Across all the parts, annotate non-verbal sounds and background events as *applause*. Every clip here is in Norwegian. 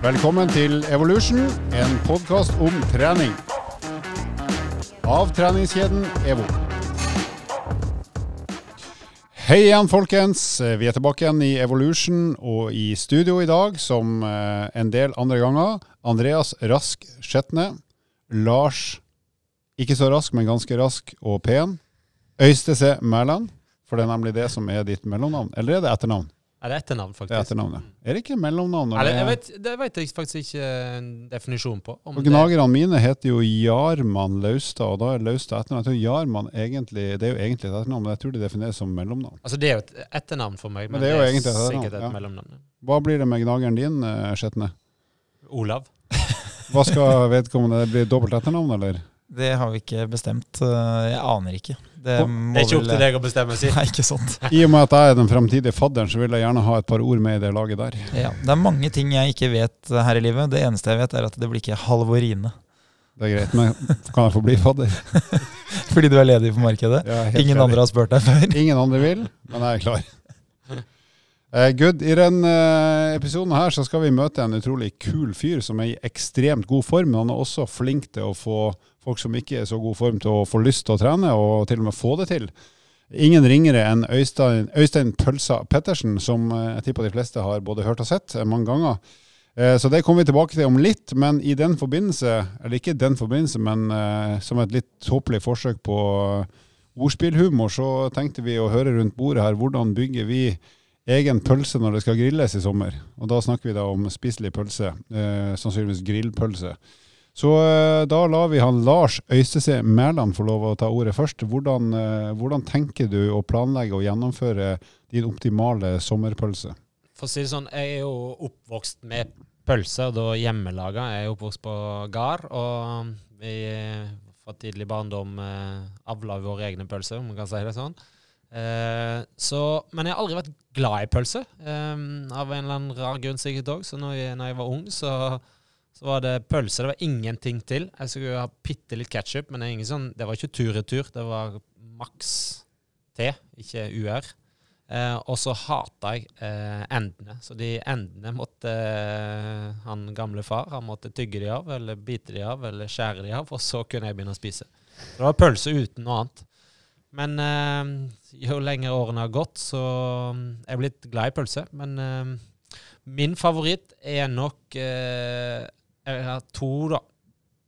Velkommen til Evolution, en podkast om trening. Av treningskjeden EVO. Hei igjen, folkens. Vi er tilbake igjen i Evolution og i studio i dag, som eh, en del andre ganger. Andreas Rask Skjetne. Lars ikke så rask, men ganske rask og pen. Øystese Mæland, for det er nemlig det som er ditt mellomnavn. Eller er det etternavn? Er det etternavn, faktisk? Det er etternavnet. Er det ikke mellomnavn? det jeg vet, det vet jeg faktisk ikke en definisjon på. Om Og Gnagerne mine heter jo Jarman Laustad, og da er Laustad etternavn. Jeg tror Jarman egentlig, det er jo egentlig et etternavn, men jeg tror det defineres som mellomnavn. altså, det er jo et etternavn for meg, Men men, det er jo det er sikkert et ja. mellomnavn. Hva blir det med gnageren din, eh, Skjetne? Olav. Hva skal vedkommende Det blir dobbelt etternavn, eller? Det har vi ikke bestemt. Eh, Jeg aner ikke. Det, må Det er ikke opp til deg å bestemme, si. *laughs* Nei, ikke sant. *laughs* I og med at jeg er den fremtidige fadderen, så vil jeg gjerne ha et par ord med i det laget der. Ja, det er mange ting jeg ikke vet her i livet. Det eneste jeg vet, er at det blir ikke halvorine. Det er greit, men kan jeg få bli fadder? *laughs* Fordi du er ledig på markedet. Er Ingen ferdig. andre har spurt deg før. Ingen andre vil, men jeg er klar. Eh, good. I denne episoden her så skal vi møte en utrolig kul fyr som er i ekstremt god form. Men han er også flink til å få folk som ikke er i så god form, til å få lyst til å trene, og til og med få det til. Ingen ringere enn Øystein, Øystein Pølsa Pettersen, som eh, jeg tipper de fleste har både hørt og sett eh, mange ganger. Eh, Så det kommer vi tilbake til om litt, men i den forbindelse, eller ikke den forbindelse, men som et litt tåpelig forsøk på ordspillhumor, så tenkte vi å høre rundt bordet her hvordan bygger vi egen pølse når det skal grilles i sommer. Og da snakker vi da om spiselig pølse, sannsynligvis grillpølse. Så eh, da lar vi han Lars Øystese Mæland få lov å ta ordet først. Hvordan, eh, hvordan tenker du å planlegge og gjennomføre din optimale sommerpølse? For å si det sånn, jeg er jo oppvokst med pølser, da hjemmelaga. Jeg er oppvokst på gard, og vi fra tidlig barndom eh, avla våre egne pølser, om man kan si det sånn. Eh, så, men jeg har aldri vært glad i pølse, eh, av en eller annen rar grunn sikkert òg. Så når jeg, når jeg var ung, så, så var det pølse. Det var ingenting til. Jeg skulle ha bitte litt ketsjup, men det, sånn, det var ikke tur-retur. Det var maks T, ikke UR. Eh, og så hata jeg eh, endene. Så de endene måtte eh, han gamle far han måtte tygge de av, eller bite de av, eller skjære de av, og så kunne jeg begynne å spise. Det var pølse uten noe annet. Men eh, jo lenger årene har gått, så er jeg blitt glad i pølse. Men eh, min favoritt er nok eh, Jeg har to, da,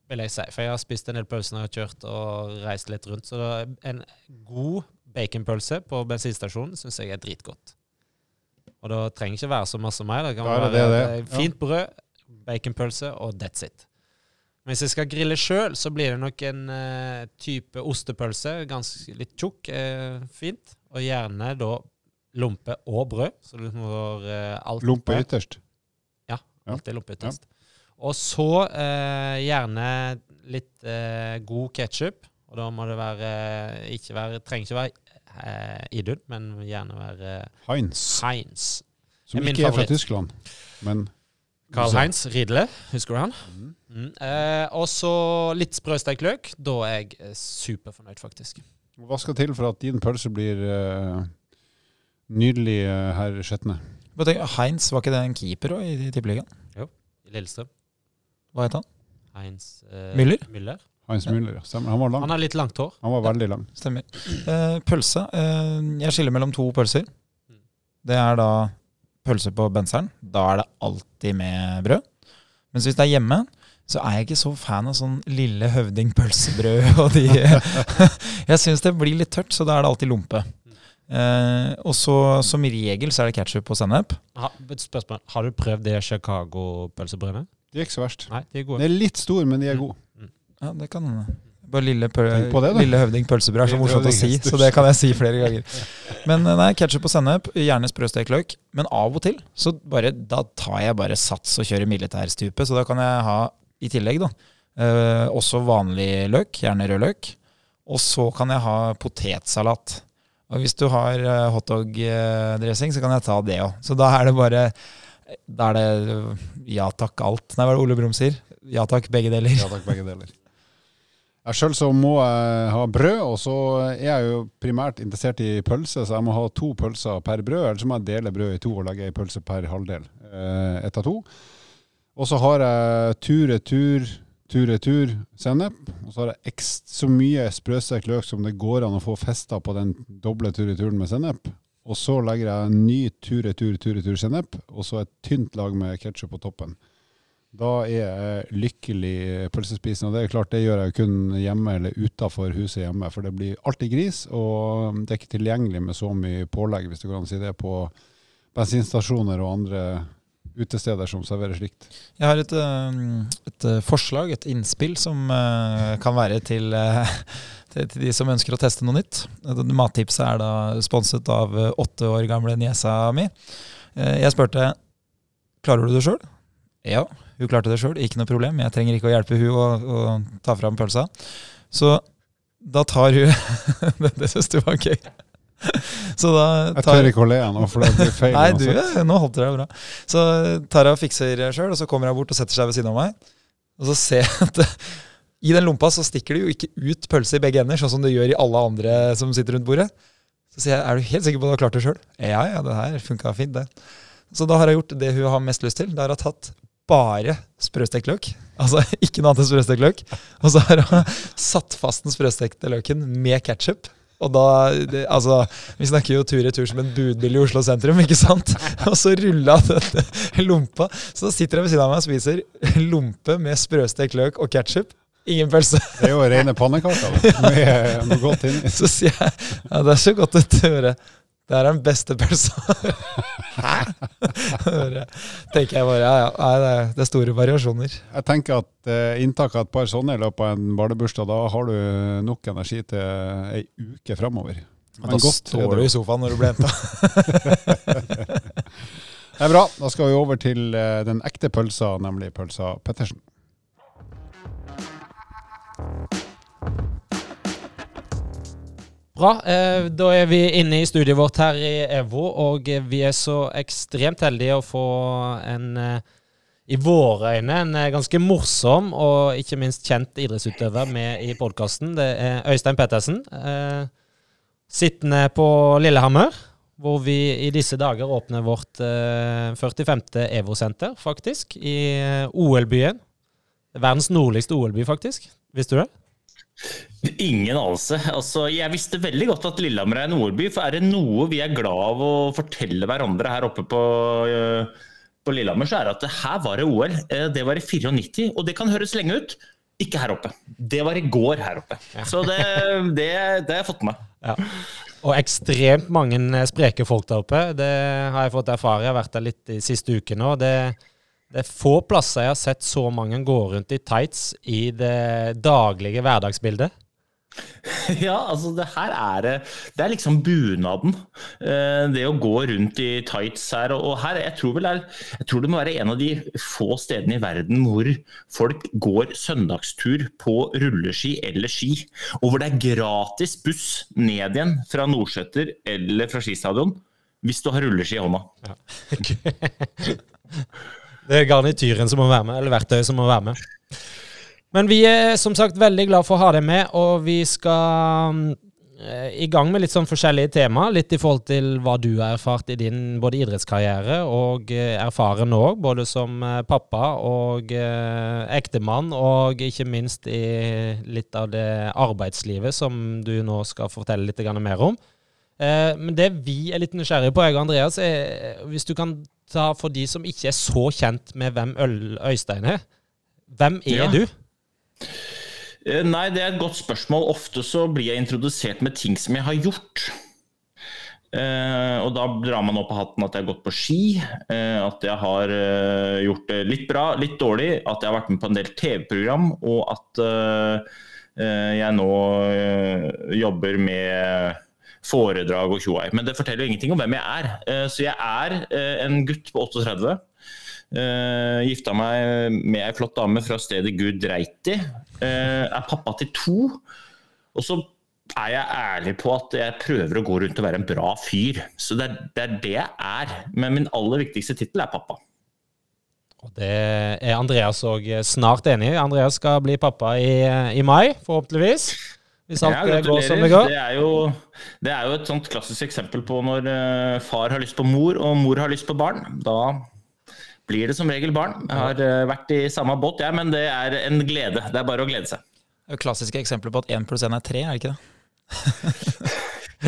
vil jeg si. For jeg har spist en del pølser når jeg har kjørt og reist litt rundt. Så en god baconpølse på bensinstasjonen syns jeg er dritgodt. Og det trenger ikke være så masse mer. Det kan Da være det, det. eh, fint brød, baconpølse og that's it. Hvis jeg skal grille sjøl, så blir det nok en uh, type ostepølse. Ganske litt tjukk. Uh, fint. Og gjerne da lompe og brød. Så du får uh, alt Lompe ytterst. ja. Alltid lompe ytterst. Og så eh, gjerne litt eh, god ketsjup. Og da må det være ikke være, Trenger ikke være eh, Idun, men gjerne være Heinz, Heinz. som er min ikke er fra. Tyskland, men Carl Heinz Ridle, husker du han? Mm. Mm. Eh, og så litt sprøstekt løk. Da er jeg eh, superfornøyd, faktisk. Hva skal til for at din pølse blir eh, nydelig, eh, i Skjetne? Heinz, var ikke det en keeper også, i, i Tippeligaen? I Lillestrøm. Hva het han? Heinz eh, Müller? Müller. Heinz Müller, ja. Stemmer. Han var lang. Han har litt langt hår. Han var veldig lang. Stemmer. Eh, pølse. Eh, jeg skiller mellom to pølser. Mm. Det er da pølse på benseren. Da er det alltid med brød. Mens hvis det er hjemme, så er jeg ikke så fan av sånn lille høvding pølsebrød og de *laughs* Jeg syns det blir litt tørt, så da er det alltid lompe. Eh, og så som regel så er det ketsjup og sennep. Ha, spørsmål. Har du prøvd det Chicago-pølsebrødene? De er ikke så verst. Nei, de er gode. De er litt store, men de er gode. Ja, det kan hende. Bare lille, pøl det, lille høvding pølsebrød er så morsomt å si, så det kan jeg si flere ganger. *laughs* Men eh, nei, ketsjup og sennep, gjerne sprøstekt løk. Men av og til så bare, da tar jeg bare sats og kjører militærstupe, så da kan jeg ha i tillegg da, eh, også vanlig løk, gjerne rød løk. Og så kan jeg ha potetsalat. Og hvis du har uh, hotdog-dressing, så kan jeg ta det òg. Så da er det bare Da er det eh, ja takk alt. Nei, hva er det Ole Brumm sier? Ja takk, begge deler. Ja takk, begge deler. Jeg Sjøl så må jeg ha brød, og så er jeg jo primært interessert i pølse, så jeg må ha to pølser per brød. Eller så må jeg dele brødet i to og legge ei pølse per halvdel. Eh, ett av to. Og så har jeg tur-retur, tur-retur sennep. Og så har jeg ekst, så mye sprøstekt løk som det går an å få festa på den doble tur-returen med sennep. Og så legger jeg en ny tur-retur, tur-retur sennep, og så et tynt lag med ketsjup på toppen. Da er jeg lykkelig pølsespisende. Og det er klart, det gjør jeg kun hjemme eller utafor huset hjemme. For det blir alltid gris, og det er ikke tilgjengelig med så mye pålegg, hvis du kan si det, på bensinstasjoner og andre utesteder som serverer slikt. Jeg har et, eh, et eh, forslag, et innspill, som eh, kan være til, *laughs* til, til de som ønsker å teste noe nytt. Mattipset er da sponset av åtte år gamle niesa mi. Jeg spurte klarer du det sjøl. Ja, hun klarte det sjøl, ikke noe problem. Jeg trenger ikke å hjelpe hun å, å ta fram pølsa. Så da tar hun *laughs* Det, det syns du var gøy. Så da tar, jeg tør ikke å le nå, for det blir feil. Nei, du, nå holdt det deg bra. Så tar hun og fikser sjøl, og så kommer hun bort og setter seg ved siden av meg. Og så ser jeg at i den lompa så stikker det jo ikke ut pølse i begge ender, sånn som det gjør i alle andre som sitter rundt bordet. Så sier jeg er du helt sikker på at du har klart det sjøl? Ja, ja, det her funka fint, det. Så da har hun gjort det hun har mest lyst til. Da har hun tatt bare sprøstekt løk. Altså *laughs* ikke noe annet enn sprøstekt løk. Og så har hun satt fast den sprøstekte løken med ketsjup. Og da, det, altså, Vi snakker jo tur-retur som en budbil i Oslo sentrum, ikke sant? *laughs* Og så rulla denne lompa. Så da sitter jeg ved siden av meg og spiser lompe med sprøstekt løk og ketsjup. Ingen pølse. Det er jo rene pannekaker med godt inni. Så sier jeg ja, det er så godt å høre. Det er den beste pølsa. Hæ? tenker jeg bare, ja, ja, det er store variasjoner. Jeg tenker at eh, inntak av et par sånne i løpet av en barnebursdag, da har du nok energi til ei uke framover. Da godt, står du i sofaen når du blir henta. *laughs* det er bra. Da skal vi over til eh, den ekte pølsa, nemlig pølsa Pettersen. Bra. Eh, da er vi inne i studiet vårt her i EVO, og vi er så ekstremt heldige å få en eh, i våre øyne en eh, ganske morsom og ikke minst kjent idrettsutøver med i podkasten. Det er Øystein Pettersen. Sittende på Lillehammer, hvor vi i disse dager åpner vårt 45. EVO-senter, faktisk, i OL-byen. Verdens nordligste OL-by, faktisk. Visste du det? Ingen anelse. Altså, jeg visste veldig godt at Lillehammer er en ordby. For er det noe vi er glad av å fortelle hverandre her oppe på, uh, på Lillehammer, så er det at her var det OL. Eh, det var i 94, og det kan høres lenge ut. Ikke her oppe. Det var i går her oppe. Ja. Så det, det, det, har jeg fått med meg. Ja. Og ekstremt mange spreke folk der oppe. Det har jeg fått erfare. Jeg har vært der litt de siste ukene. Og det er få plasser jeg har sett så mange gå rundt i tights i det daglige hverdagsbildet. *laughs* Ja, altså det her er det er liksom bunaden. Eh, det å gå rundt i tights her. Og her, jeg tror, vel er, jeg tror det må være en av de få stedene i verden hvor folk går søndagstur på rulleski eller ski. Og hvor det er gratis buss ned igjen fra Nordseter eller fra skistadion hvis du har rulleski i hånda. Ja. *laughs* Det er garnityren som må være med, eller verktøyet som må være med. Men vi er som sagt veldig glad for å ha deg med, og vi skal eh, i gang med litt sånn forskjellige tema. Litt i forhold til hva du har erfart i din både idrettskarriere og eh, erfaren nå, både som eh, pappa og ektemann, og ikke minst i litt av det arbeidslivet som du nå skal fortelle litt mer om. Men det vi er litt nysgjerrige på, jeg og Andreas, er hvis du kan ta for de som ikke er så kjent med hvem Øystein er. Hvem er ja. du? Eh, nei, det er et godt spørsmål. Ofte så blir jeg introdusert med ting som jeg har gjort. Uh, og da drar man opp av hatten at jeg har gått på ski, uh, at jeg har uh, gjort det litt bra, litt dårlig, at jeg har vært med på en del TV-program, og at jeg nå jobber med foredrag og tjoei. Men det forteller jo ingenting om hvem jeg er. Eh, så jeg er eh, en gutt på 38. Uh, gifta meg med ei flott dame fra stedet Gud Reiti. Er pappa til to. Og så er jeg ærlig på at jeg prøver å gå rundt og være en bra fyr. Så det er det, er det jeg er. Men min aller viktigste tittel er pappa. Og Det er Andreas òg snart enig i. Andreas skal bli pappa i, i mai, forhåpentligvis. Hvis alt ja, går som det går. Det er, jo, det er jo et sånt klassisk eksempel på når uh, far har lyst på mor og mor har lyst på barn. Da blir det som regel barn. Jeg har eh, vært i samme båt, jeg, men det er en glede. Det er bare å glede seg. Det er jo klassiske eksempler på at én pluss én er tre, er det ikke det?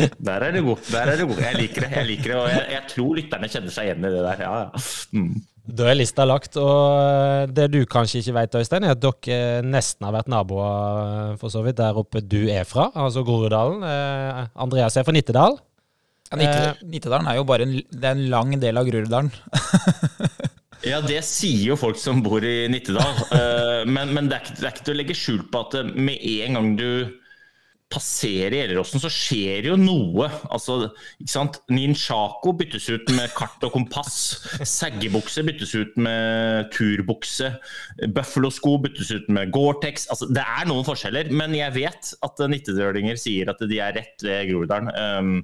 *laughs* Der er du god. der er du god. Jeg liker det, jeg liker det, og jeg, jeg tror lytterne kjenner seg igjen i det der. Ja, ja. Mm. Da er lista lagt. Og det du kanskje ikke vet, Øystein, er at dere nesten har vært naboer for så vidt der oppe du er fra, altså Groruddalen. Eh, Andreas er fra Nittedal. Ja, Nittedalen er jo bare en, det er en lang del av Groruddalen. *laughs* Ja, det sier jo folk som bor i Nittedal. *laughs* Eh, men men det, er ikke, det er ikke til å legge skjul på at eh, med en gang du passerer Gjelleråsen, så skjer jo noe. Altså, ikke sant? Ninjago byttes ut med kart og kompass. Saggebukse byttes ut med turbukse. Buffalo-sko byttes ut med Gore-Tex. Altså, det er noen forskjeller, men jeg vet at nittedølinger sier at de er rett ved Groruddalen. Um,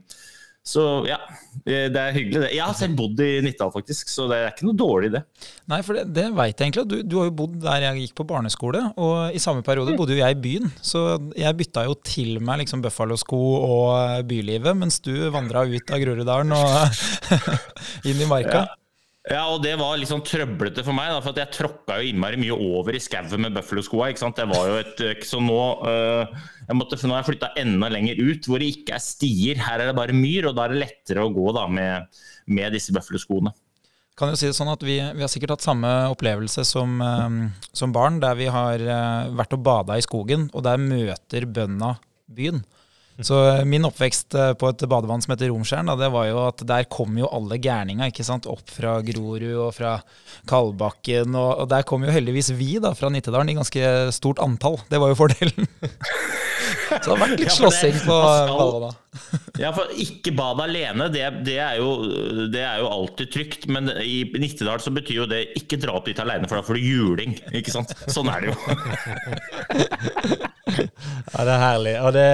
så ja, det er hyggelig det. Jeg har selv bodd i Nittedal, faktisk, så det er ikke noe dårlig, det. Nei, for det, det veit jeg egentlig. Du, du har jo bodd der jeg gikk på barneskole, og i samme periode bodde jo jeg i byen. Så jeg bytta jo til meg liksom Buffalo-sko og bylivet, mens du vandra ut av Groruddalen og *laughs* inn i marka. Ja. Ja, og det var litt sånn trøblete for meg, da, for jeg tråkka jo innmari mye over i skauen med Buffalo-skoa. Det et, Så nå, øh, jeg måtte, nå har jeg flytta enda lenger ut, hvor det ikke er stier. Her er det bare myr, og da er det lettere å gå da med, med disse Buffalo-skoene. Kan jo si det sånn at vi, vi har sikkert hatt samme opplevelse som, eh, som barn, der vi har eh, vært og bada i skogen, og der møter bønda byen. Så eh, min oppvekst eh, på et badevann som heter Romskjern, det var jo at der kom jo alle gærninga ikke sant? opp fra Grorud og fra Kalbakken. Og, der kom jo heldigvis vi da, fra Nittedalen i ganske stort antall. Det var jo fordelen. *laughs* Så det har vært litt slåssing på badevannet. Ja, for ikke bad alene, det, det, er jo, det er jo alltid trygt. Men i Nittedal så betyr jo det ikke dra opp dit alene, for da får du juling. Ikke sant? Sånn er det jo. *laughs* Ja, det er herlig. Og det,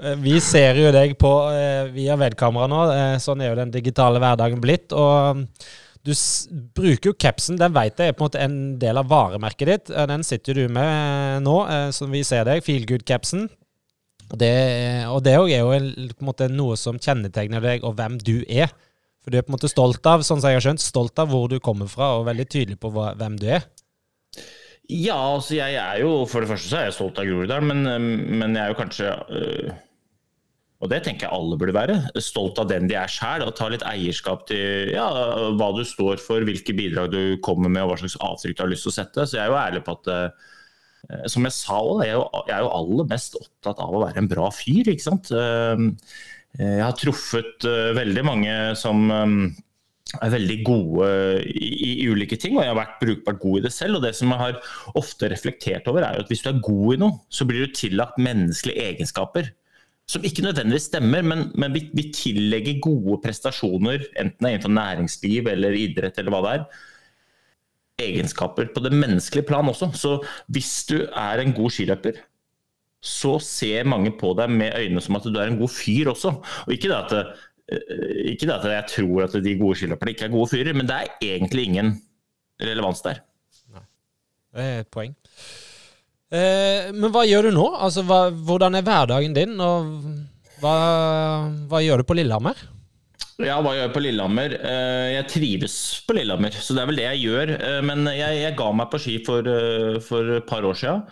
eh, vi ser jo deg på eh, via webkamera nå. eh, Sånn er jo den digitale hverdagen blitt. Og mm, du bruker jo capsen, den vet jeg er på en måte en del av varemerket ditt. Den sitter du med nå, som vi ser deg. Feelgood-capsen. Og det er jo på en måte noe som kjennetegner deg, og hvem du er. For du er på en måte stolt av, sånn som jeg har skjønt, stolt av hvor du kommer fra, og veldig tydelig på hva, hvem du er. Ja, altså jeg er jo For det første så er jeg stolt av Groruddalen, men, men jeg er jo kanskje øh, Og det tenker jeg alle burde være. Stolt av den de er sjæl, og ta litt eierskap til ja, hva du står for, hvilke bidrag du kommer med, og hva slags avtrykk du har lyst til å sette. Så jeg er jo ærlig på at øh, som jeg sa òg, jeg jeg er jo aller mest opptatt av å være en bra fyr, ikke sant. Jeg har truffet veldig mange som er veldig gode i, i ulike ting, og jeg har vært brukbart god i det selv. og Det som jeg har ofte reflektert over, er jo at hvis du er god i noe, så blir du tillagt menneskelige egenskaper. Som ikke nødvendigvis stemmer, men, men vi, vi tillegger gode prestasjoner, enten det er innenfor næringsliv eller idrett eller hva det er, egenskaper på det menneskelige plan også. Så hvis du er en god skiløper, så ser mange på deg med øynene som at du er en god fyr også. Og ikke det at ikke det at jeg tror at de gode skiløperne ikke er gode fyrer, men det er egentlig ingen relevans der. Det er et poeng. Eh, men hva gjør du nå? Altså, hva, hvordan er hverdagen din, og hva, hva gjør du på Lillehammer? Ja, hva gjør jeg på Lillehammer? Eh, Jeg trives på Lillehammer, så det er vel det jeg gjør. Eh, Men jeg, jeg ga meg på ski for, eh, for et par år siden.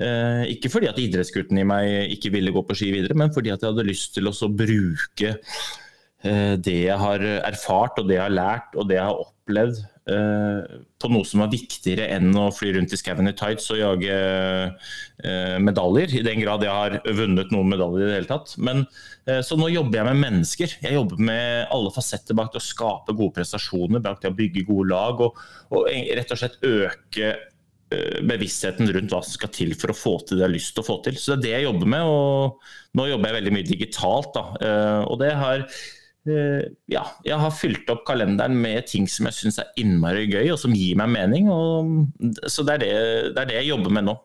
Eh, Ikke fordi at idrettsgutten i meg ikke ville gå på ski videre, men fordi at jeg hadde lyst til å bruke eh, det jeg har erfart og det jeg har lært og det jeg har opplevd eh, på noe som var viktigere enn å fly rundt i skauen i tights og jage eh, medaljer, i den grad jeg har vunnet noen medaljer i det hele tatt. Men, eh, så nå jobber jeg med mennesker. Jeg jobber med alle fasetter bak det å skape gode prestasjoner, bak det å bygge gode lag og, og rett og slett øke eh, bevisstheten rundt hva som skal til for å få til det jeg har lyst til å få til. Så det er det jeg jobber med. og Nå jobber jeg veldig mye digitalt. Da. eh, Og det har eh, ja, jeg har fylt opp kalenderen med ting som jeg syns er innmari gøy, og som gir meg mening. Og, så det er det, det er det jeg jobber med nå.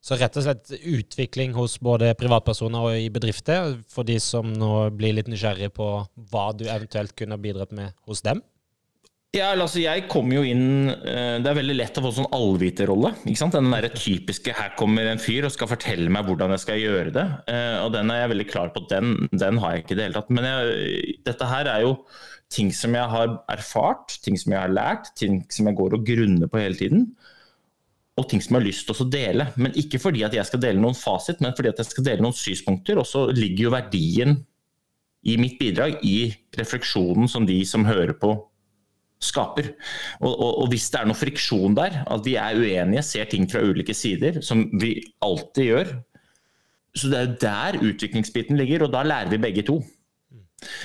Så rett og slett utvikling hos både privatpersoner og i bedrifter, for de som nå blir litt nysgjerrige på hva du eventuelt kunne bidratt med hos dem? Ja, altså jeg kommer jo inn eh, Det er veldig lett å få sånn allviterrolle. Den der typiske 'her kommer en fyr og skal fortelle meg hvordan jeg skal gjøre det'. Eh, og den er jeg veldig klar på. Den, den har jeg ikke i det hele tatt. Men jeg, dette her er jo ting som jeg har erfart, ting som jeg har lært, ting som jeg går og grunner på hele tiden. Og ting som jeg har lyst til å dele. Men ikke fordi at jeg skal dele noen fasit, men fordi at jeg skal dele noen synspunkter. Og så ligger jo verdien i mitt bidrag i refleksjonen som de som hører på, skaper. Og, og, og, hvis det er noe friksjon der, at vi er uenige, ser ting fra ulike sider, som vi alltid gjør Så det er jo der utviklingsbiten ligger, og da lærer vi begge to.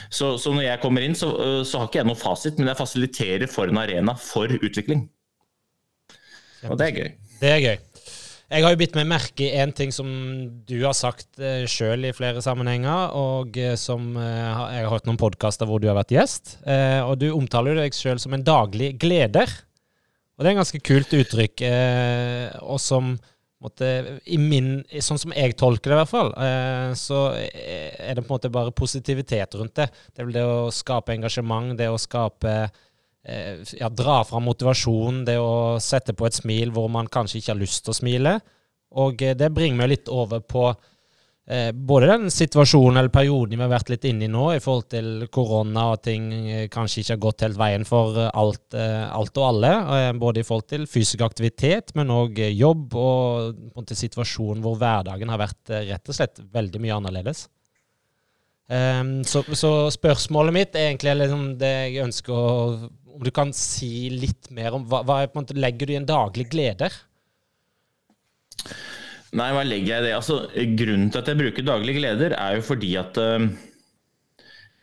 Så, så når jeg kommer inn, så, så, har ikke jeg noen fasit, men jeg fasiliterer for en arena for utvikling. Og det er gøy. Det er gøy. Jeg har jo bitt meg merke i en ting som du har sagt eh, sjøl i flere sammenhenger, og uh, som uh, jeg har hørt noen podkaster hvor du har vært gjest. Uh, og du omtaler jo deg sjøl som en daglig gleder. Og det er en ganske kult uttrykk, og som måtte, i min, Sånn som jeg tolker det, i hvert fall, så er det på en måte bare positivitet rundt det. Det er vel det å skape engasjement, det å skape Eh, ja, dra fram motivasjonen, det å sette på et smil hvor man kanskje ikke har lyst til å smile. Og eh, det bringer meg litt over på eh, både den situasjonen eller perioden vi har vært litt inne i nå, i forhold til korona og ting eh, kanskje ikke har gått helt veien for alt, eh, alt og alle. Eh, både i forhold til fysisk aktivitet, men òg jobb og måte situasjonen hvor hverdagen har vært rett og slett veldig mye annerledes. Um, så, så, spørsmålet mitt er egentlig liksom det jeg ønsker å om du kan si litt mer om hva, hva på en måte, legger du i en daglig gleder? Nei, hva legger jeg i det? Altså, grunnen til at jeg bruker daglig gleder, er jo fordi at uh,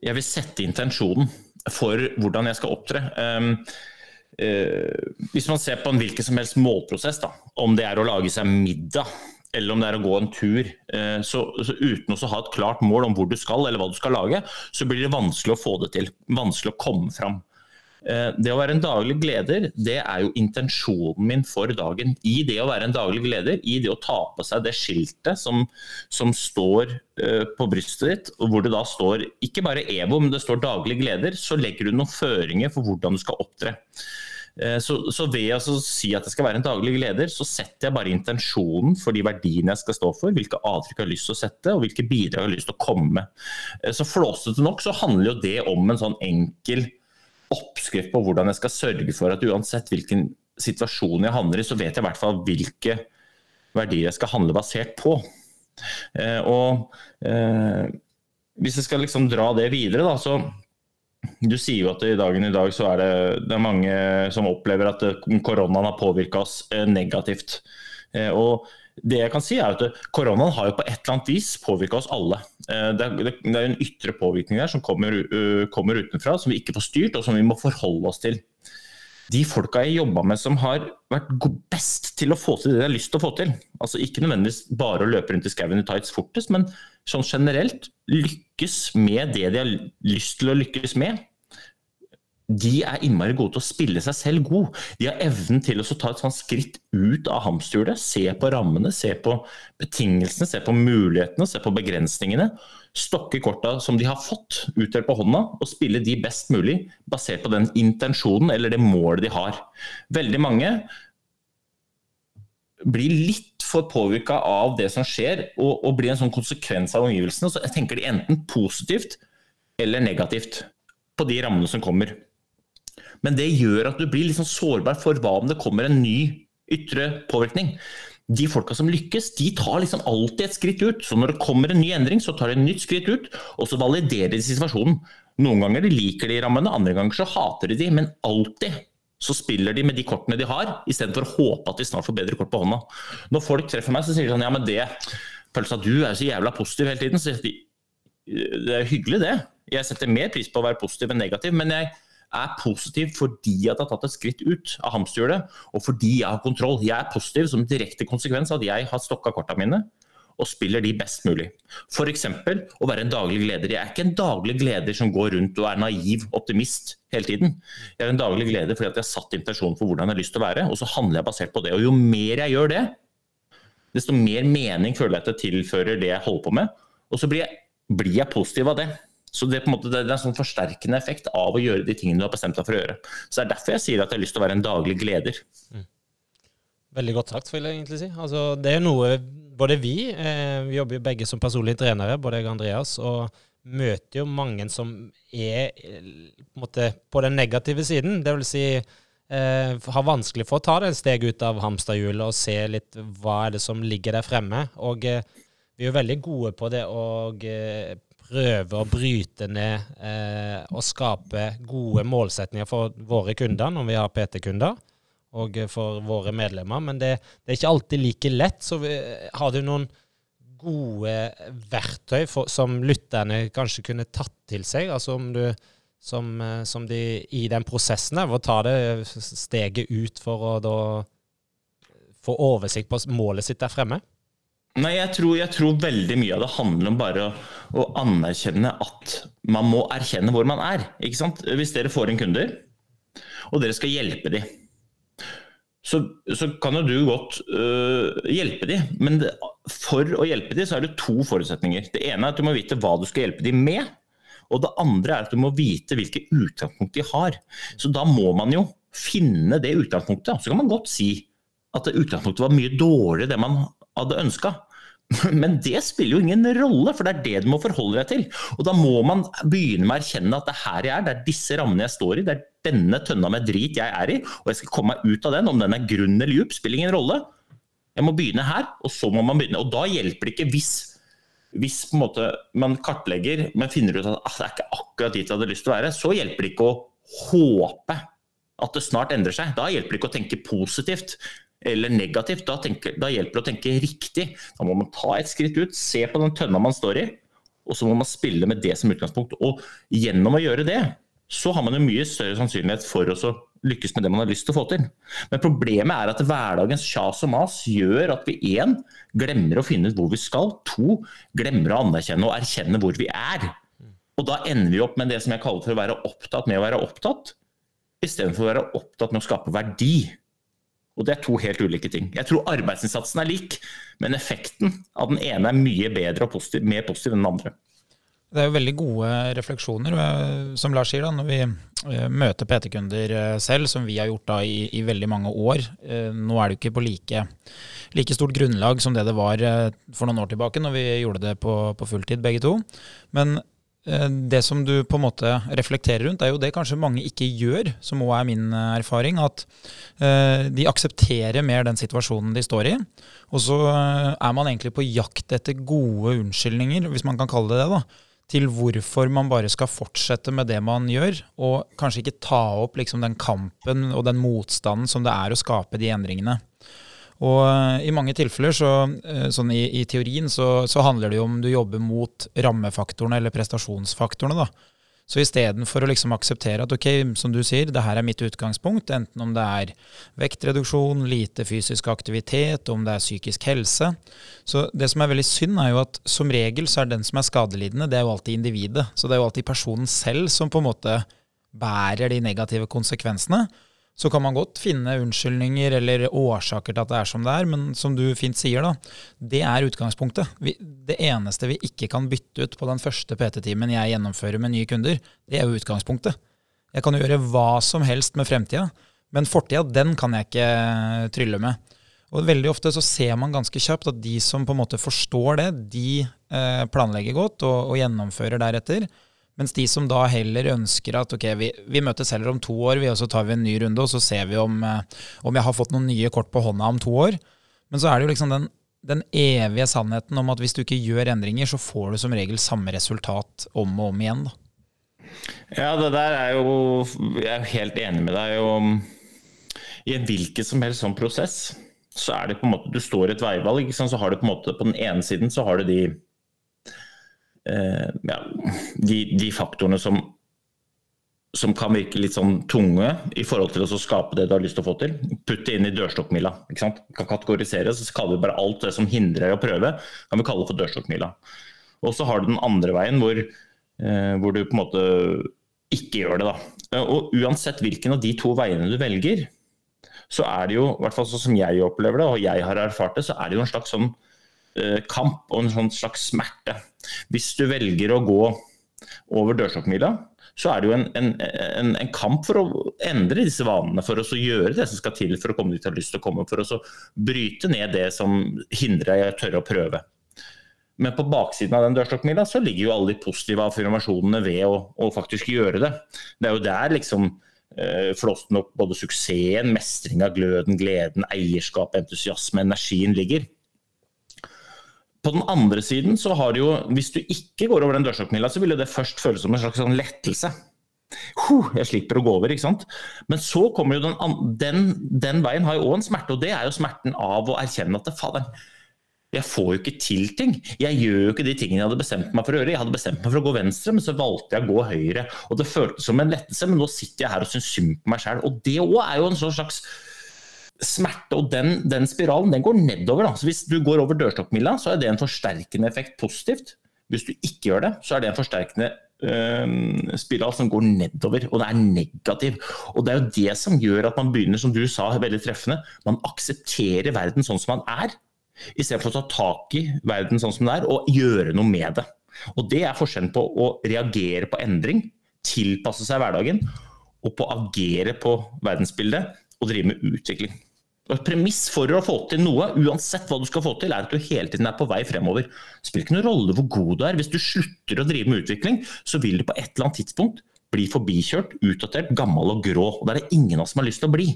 jeg vil sette intensjonen for hvordan jeg skal opptre. Um, uh, hvis man ser på en hvilken som helst målprosess, da, om det er å lage seg middag eller om det er å gå en tur, uh, så, så uten å ha et klart mål om hvor du skal eller hva du skal lage, så blir det vanskelig å få det til. Vanskelig å komme fram. Eh, det å være en daglig gleder, det er jo intensjonen min for dagen. I det å være en daglig gleder, i det å ta på seg det skiltet som, som står uh, på brystet ditt, hvor det da står ikke bare EVO, men det står daglig gleder, så legger du noen føringer for hvordan du skal opptre. Uh, så, så, ved å si at det skal være en daglig gleder, så setter jeg bare intensjonen for de verdiene jeg skal stå for, hvilke avtrykk jeg har lyst til å sette, og hvilke bidrag jeg har lyst til å komme med. Så flåsete nok så handler jo det om en sånn enkel oppskrift på hvordan jeg skal sørge for at uansett hvilken situasjon jeg handler i, så vet jeg i hvert fall hvilke verdier jeg skal handle basert på. Eh, og eh, hvis jeg skal liksom dra det videre, da, så du sier jo at i dagen i dag så er det, det er mange som opplever at koronaen har påvirka oss eh, negativt. Eh, og det jeg kan si er at Koronaen har jo på et eller annet vis påvirka oss alle. Eh, det er, en ytre påvirkning der som kommer, kommer, utenfra, som vi ikke får styrt, og som vi må forholde oss til. De folka jeg jobba med som har vært best til å få til det de har lyst til å få til, altså ikke nødvendigvis bare å løpe rundt i skauen i tights fortest, men sånn generelt lykkes med det de har lyst til å lykkes med, de er innmari gode til å spille seg selv god. De har evnen til å ta et sånt skritt ut av hamsterhjulet. Se på rammene, se på betingelsene, se på mulighetene, se på begrensningene. Stokke korta som de har fått utdelt på hånda, og spille de best mulig basert på den intensjonen eller det målet de har. Veldig mange blir litt for påvirka av det som skjer, og, og blir en sånn konsekvens av omgivelsene. Så tenker de enten positivt eller negativt på de rammene som kommer. Men det gjør at du blir sånn sårbar for hva om det kommer en ny ytre påvirkning. De folka som lykkes, de tar liksom alltid et skritt ut. Så når det kommer en ny endring, så tar de et nytt skritt ut, og så validerer de situasjonen. Noen ganger liker de rammene, andre ganger så hater de de, men alltid så spiller de med de kortene de har, istedenfor å håpe at de snart får bedre kort på hånda. Når folk treffer meg, så sier de sånn Ja, men det Pølsa, du er så jævla positiv hele tiden. Så de, det er hyggelig, det. Jeg setter mer pris på å være positiv enn negativ, men jeg er positiv fordi jeg har tatt et skritt ut av hamsterhjulet, og fordi jeg har kontroll. Jeg er positiv som direkte konsekvens av at jeg har stokka korta mine og spiller de best mulig. F.eks. å være en daglig leder. Jeg er ikke en daglig leder som går rundt og er naiv optimist hele tiden. Jeg er en daglig leder fordi jeg har satt intensjonen for hvordan jeg har lyst til å være, og så handler jeg basert på det. Og jo mer jeg gjør det, desto mer mening føler jeg at jeg tilfører det jeg holder på med. Og så blir jeg, blir jeg positiv av det. Så det er, en måte, det er en sånn forsterkende effekt av å gjøre de tingene du har bestemt deg for å gjøre. Så det er derfor jeg sier at jeg har lyst til å være en daglig gleder. Veldig godt sagt, vil jeg egentlig si. Altså, det er noe både vi eh, Vi jobber jo begge som personlige trenere, både jeg og Andreas, og møter jo mange som er på, en måte, på den negative siden. Det vil si eh, har vanskelig for å ta det et steg ut av hamsterhjulet og se litt hva er det som ligger der fremme. Og eh, vi er jo veldig gode på det å eh, prøve å bryte ned eh, og skape gode målsetninger for våre kunder når vi har PT-kunder og for våre medlemmer. Men det, det, er ikke alltid like lett. Så vi, har du noen gode verktøy for, som lytterne kanskje kunne tatt til seg? Altså om du som, som de i den prosessen der, å ta det steget ut for å da få oversikt på målet sitt der fremme? Nei, jeg tror, jeg tror, veldig mye av det handler om bare å, å, anerkjenne at man må erkjenne hvor man er. ikke sant? Hvis dere får inn kunder, og dere skal hjelpe dem så, så, kan jo du godt øh, hjelpe dem. Men det, for å hjelpe dem, så er det to forutsetninger. Det ene er at du må vite hva du skal hjelpe dem med. Og det andre er at du må vite hvilke utgangspunkt de har. Så da må man jo finne det utgangspunktet. Så kan man godt si at utgangspunktet var mye dårligere det man hadde ønska. Men det spiller jo ingen rolle, for det er det du må forholde deg til. Og da må man begynne med å erkjenne at det er her jeg er, det er disse rammene jeg står i, det er denne tønna med drit jeg er i, og jeg skal komme meg ut av den. Om den er grunn eller djup, spiller ingen rolle. Jeg må begynne her, og så må man begynne. Og da hjelper det ikke hvis, hvis måte, man kartlegger, men finner ut at ah, det er ikke akkurat dit jeg hadde lyst til å være, så hjelper det ikke å håpe at det snart endrer seg. Da hjelper det ikke å tenke positivt eller negativt. Da, tenker, da, hjelper det å tenke riktig. Da må man ta et skritt ut, se på den tønna man står i, og så må man spille med det som utgangspunkt. Og gjennom å gjøre det, så har man jo mye større sannsynlighet for å lykkes med det man har lyst til å få til. Men problemet er at hverdagens kjas og mas gjør at vi én glemmer å finne ut hvor vi skal, to glemmer å anerkjenne og erkjenne hvor vi er. Og da ender vi opp med det som jeg kaller for å være opptatt med å være opptatt, istedenfor å være opptatt med å skape verdi. Og det er to helt ulike ting. Jeg tror arbeidsinnsatsen er lik, men effekten av den ene er mye bedre og positiv, mer positiv enn den andre. Det er jo veldig gode refleksjoner, som Lars sier, da, når vi eh, møter PT-kunder eh, selv, som vi har gjort da i, i, veldig mange år. Eh, nå er det jo ikke på like, like, stort grunnlag som det det var for noen år tilbake, når vi gjorde det på, på fulltid begge to. Men Eh, det som du på en måte reflekterer rundt, er jo det kanskje mange ikke gjør, som òg er min eh, erfaring. At eh, de aksepterer mer den situasjonen de står i. Og så er man egentlig på jakt etter gode unnskyldninger, hvis man kan kalle det det, da, til hvorfor man bare skal fortsette med det man gjør, og kanskje ikke ta opp liksom den kampen og den motstanden som det er å skape de endringene. Og eh, i mange tilfeller, så, eh, sånn i, i teorien, så, så, handler det jo om du jobber mot rammefaktorene eller prestasjonsfaktorene. da. Så istedenfor å liksom akseptere at ok, som du sier, det her er mitt utgangspunkt, enten om det er vektreduksjon, lite fysisk aktivitet, om det er psykisk helse Så det som er veldig synd, er jo at som regel så er den som er skadelidende, det er jo alltid individet. Så det er jo alltid personen selv som på en måte bærer de negative konsekvensene. Så kan man godt finne unnskyldninger eller årsaker til at det er som det er, men som du fint sier, da, det er utgangspunktet. Vi, det eneste vi ikke kan bytte ut på den første PT-timen jeg gjennomfører med nye kunder, det er jo utgangspunktet. Jeg kan jo gjøre hva som helst med fremtida, men fortida, den kan jeg ikke trylle med. Og veldig ofte så ser man ganske kjapt at de som på en måte forstår det, de eh, planlegger godt og, og gjennomfører deretter. Mens de som da heller ønsker at ok, vi, vi møtes heller om to år, vi, og så tar vi en ny runde, og så ser vi om, eh, om jeg har fått noen nye kort på hånda om to år. Men så er det jo liksom den, den evige sannheten om at hvis du ikke gjør endringer, så får du som regel samme resultat om og om igjen. da. Ja, det der er jo Jeg er helt enig med deg. om I en hvilken som helst sånn prosess, så er det på en måte Du står i et veivalg. Så har du på en måte På den ene siden så har du de ja, de, de, faktorene som, som kan virke litt sånn tunge i forhold til å skape det du har lyst til å få til. Putt det inn i dørstokkmila. Kan kategorisere, så kaller vi bare alt det som hindrer å prøve, kan vi kalle for dørstokkmila. Og så har du den andre veien hvor, eh, hvor, du på en måte ikke gjør det. da. Og uansett hvilken av de to veiene du velger, så er det jo, i hvert fall sånn som jeg opplever det, og jeg har erfart det, så er det jo en slags sånn Eh, kamp og en sånn slags smerte. Hvis du velger å gå over dørstokkmila, så er det jo en, en, en, en, kamp for å endre disse vanene. For å gjøre det som skal til for å komme dit du har lyst til å komme. For å bryte ned det som hindrer deg i å tørre å prøve. Men på baksiden av den dørstokkmila så ligger jo alle de positive affirmasjonene ved å, å faktisk gjøre det. Det er jo der liksom eh, flåsten opp både suksessen, mestringa, gløden, gleden, eierskap, entusiasme, energien ligger. På den andre siden så har jo, hvis du ikke går over den dørstokkmila, så vil det først føles som en slags sånn lettelse. Huh, jeg slipper å gå over, ikke sant. Men så kommer jo den, den, den veien har jo òg en smerte, og det er jo smerten av å erkjenne at fader, jeg får jo ikke til ting. Jeg gjør jo ikke de tingene jeg hadde bestemt meg for å gjøre. Jeg hadde bestemt meg for å gå venstre, men så valgte jeg å gå høyre. Og Det føltes som en lettelse, men nå sitter jeg her og syns synd på meg sjøl. Og det òg er jo en sånn slags smerte. Og den, den spiralen den går nedover. Da. Så Hvis du går over dørstokkmila, så er det en forsterkende effekt positivt. Hvis du ikke gjør det, så er det en forsterkende øh, spiral som går nedover, og det er negativ. Og Det er jo det som gjør at man begynner, som du sa veldig treffende, man aksepterer verden sånn som man er Istedenfor å ta tak i verden sånn som det er, og gjøre noe med det. Og Det er forskjellen på å reagere på endring, tilpasse seg hverdagen, og på å agere på verdensbildet og drive med utvikling. Og et premiss for å få til noe, uansett hva du skal få til, er at du hele tiden er på vei fremover. Det spiller ikke noen rolle hvor god du er. Hvis du slutter å drive med utvikling, så vil du på et eller annet tidspunkt bli forbikjørt, utdatert, gammel og grå. Og Det er det ingen av oss som har lyst til å bli.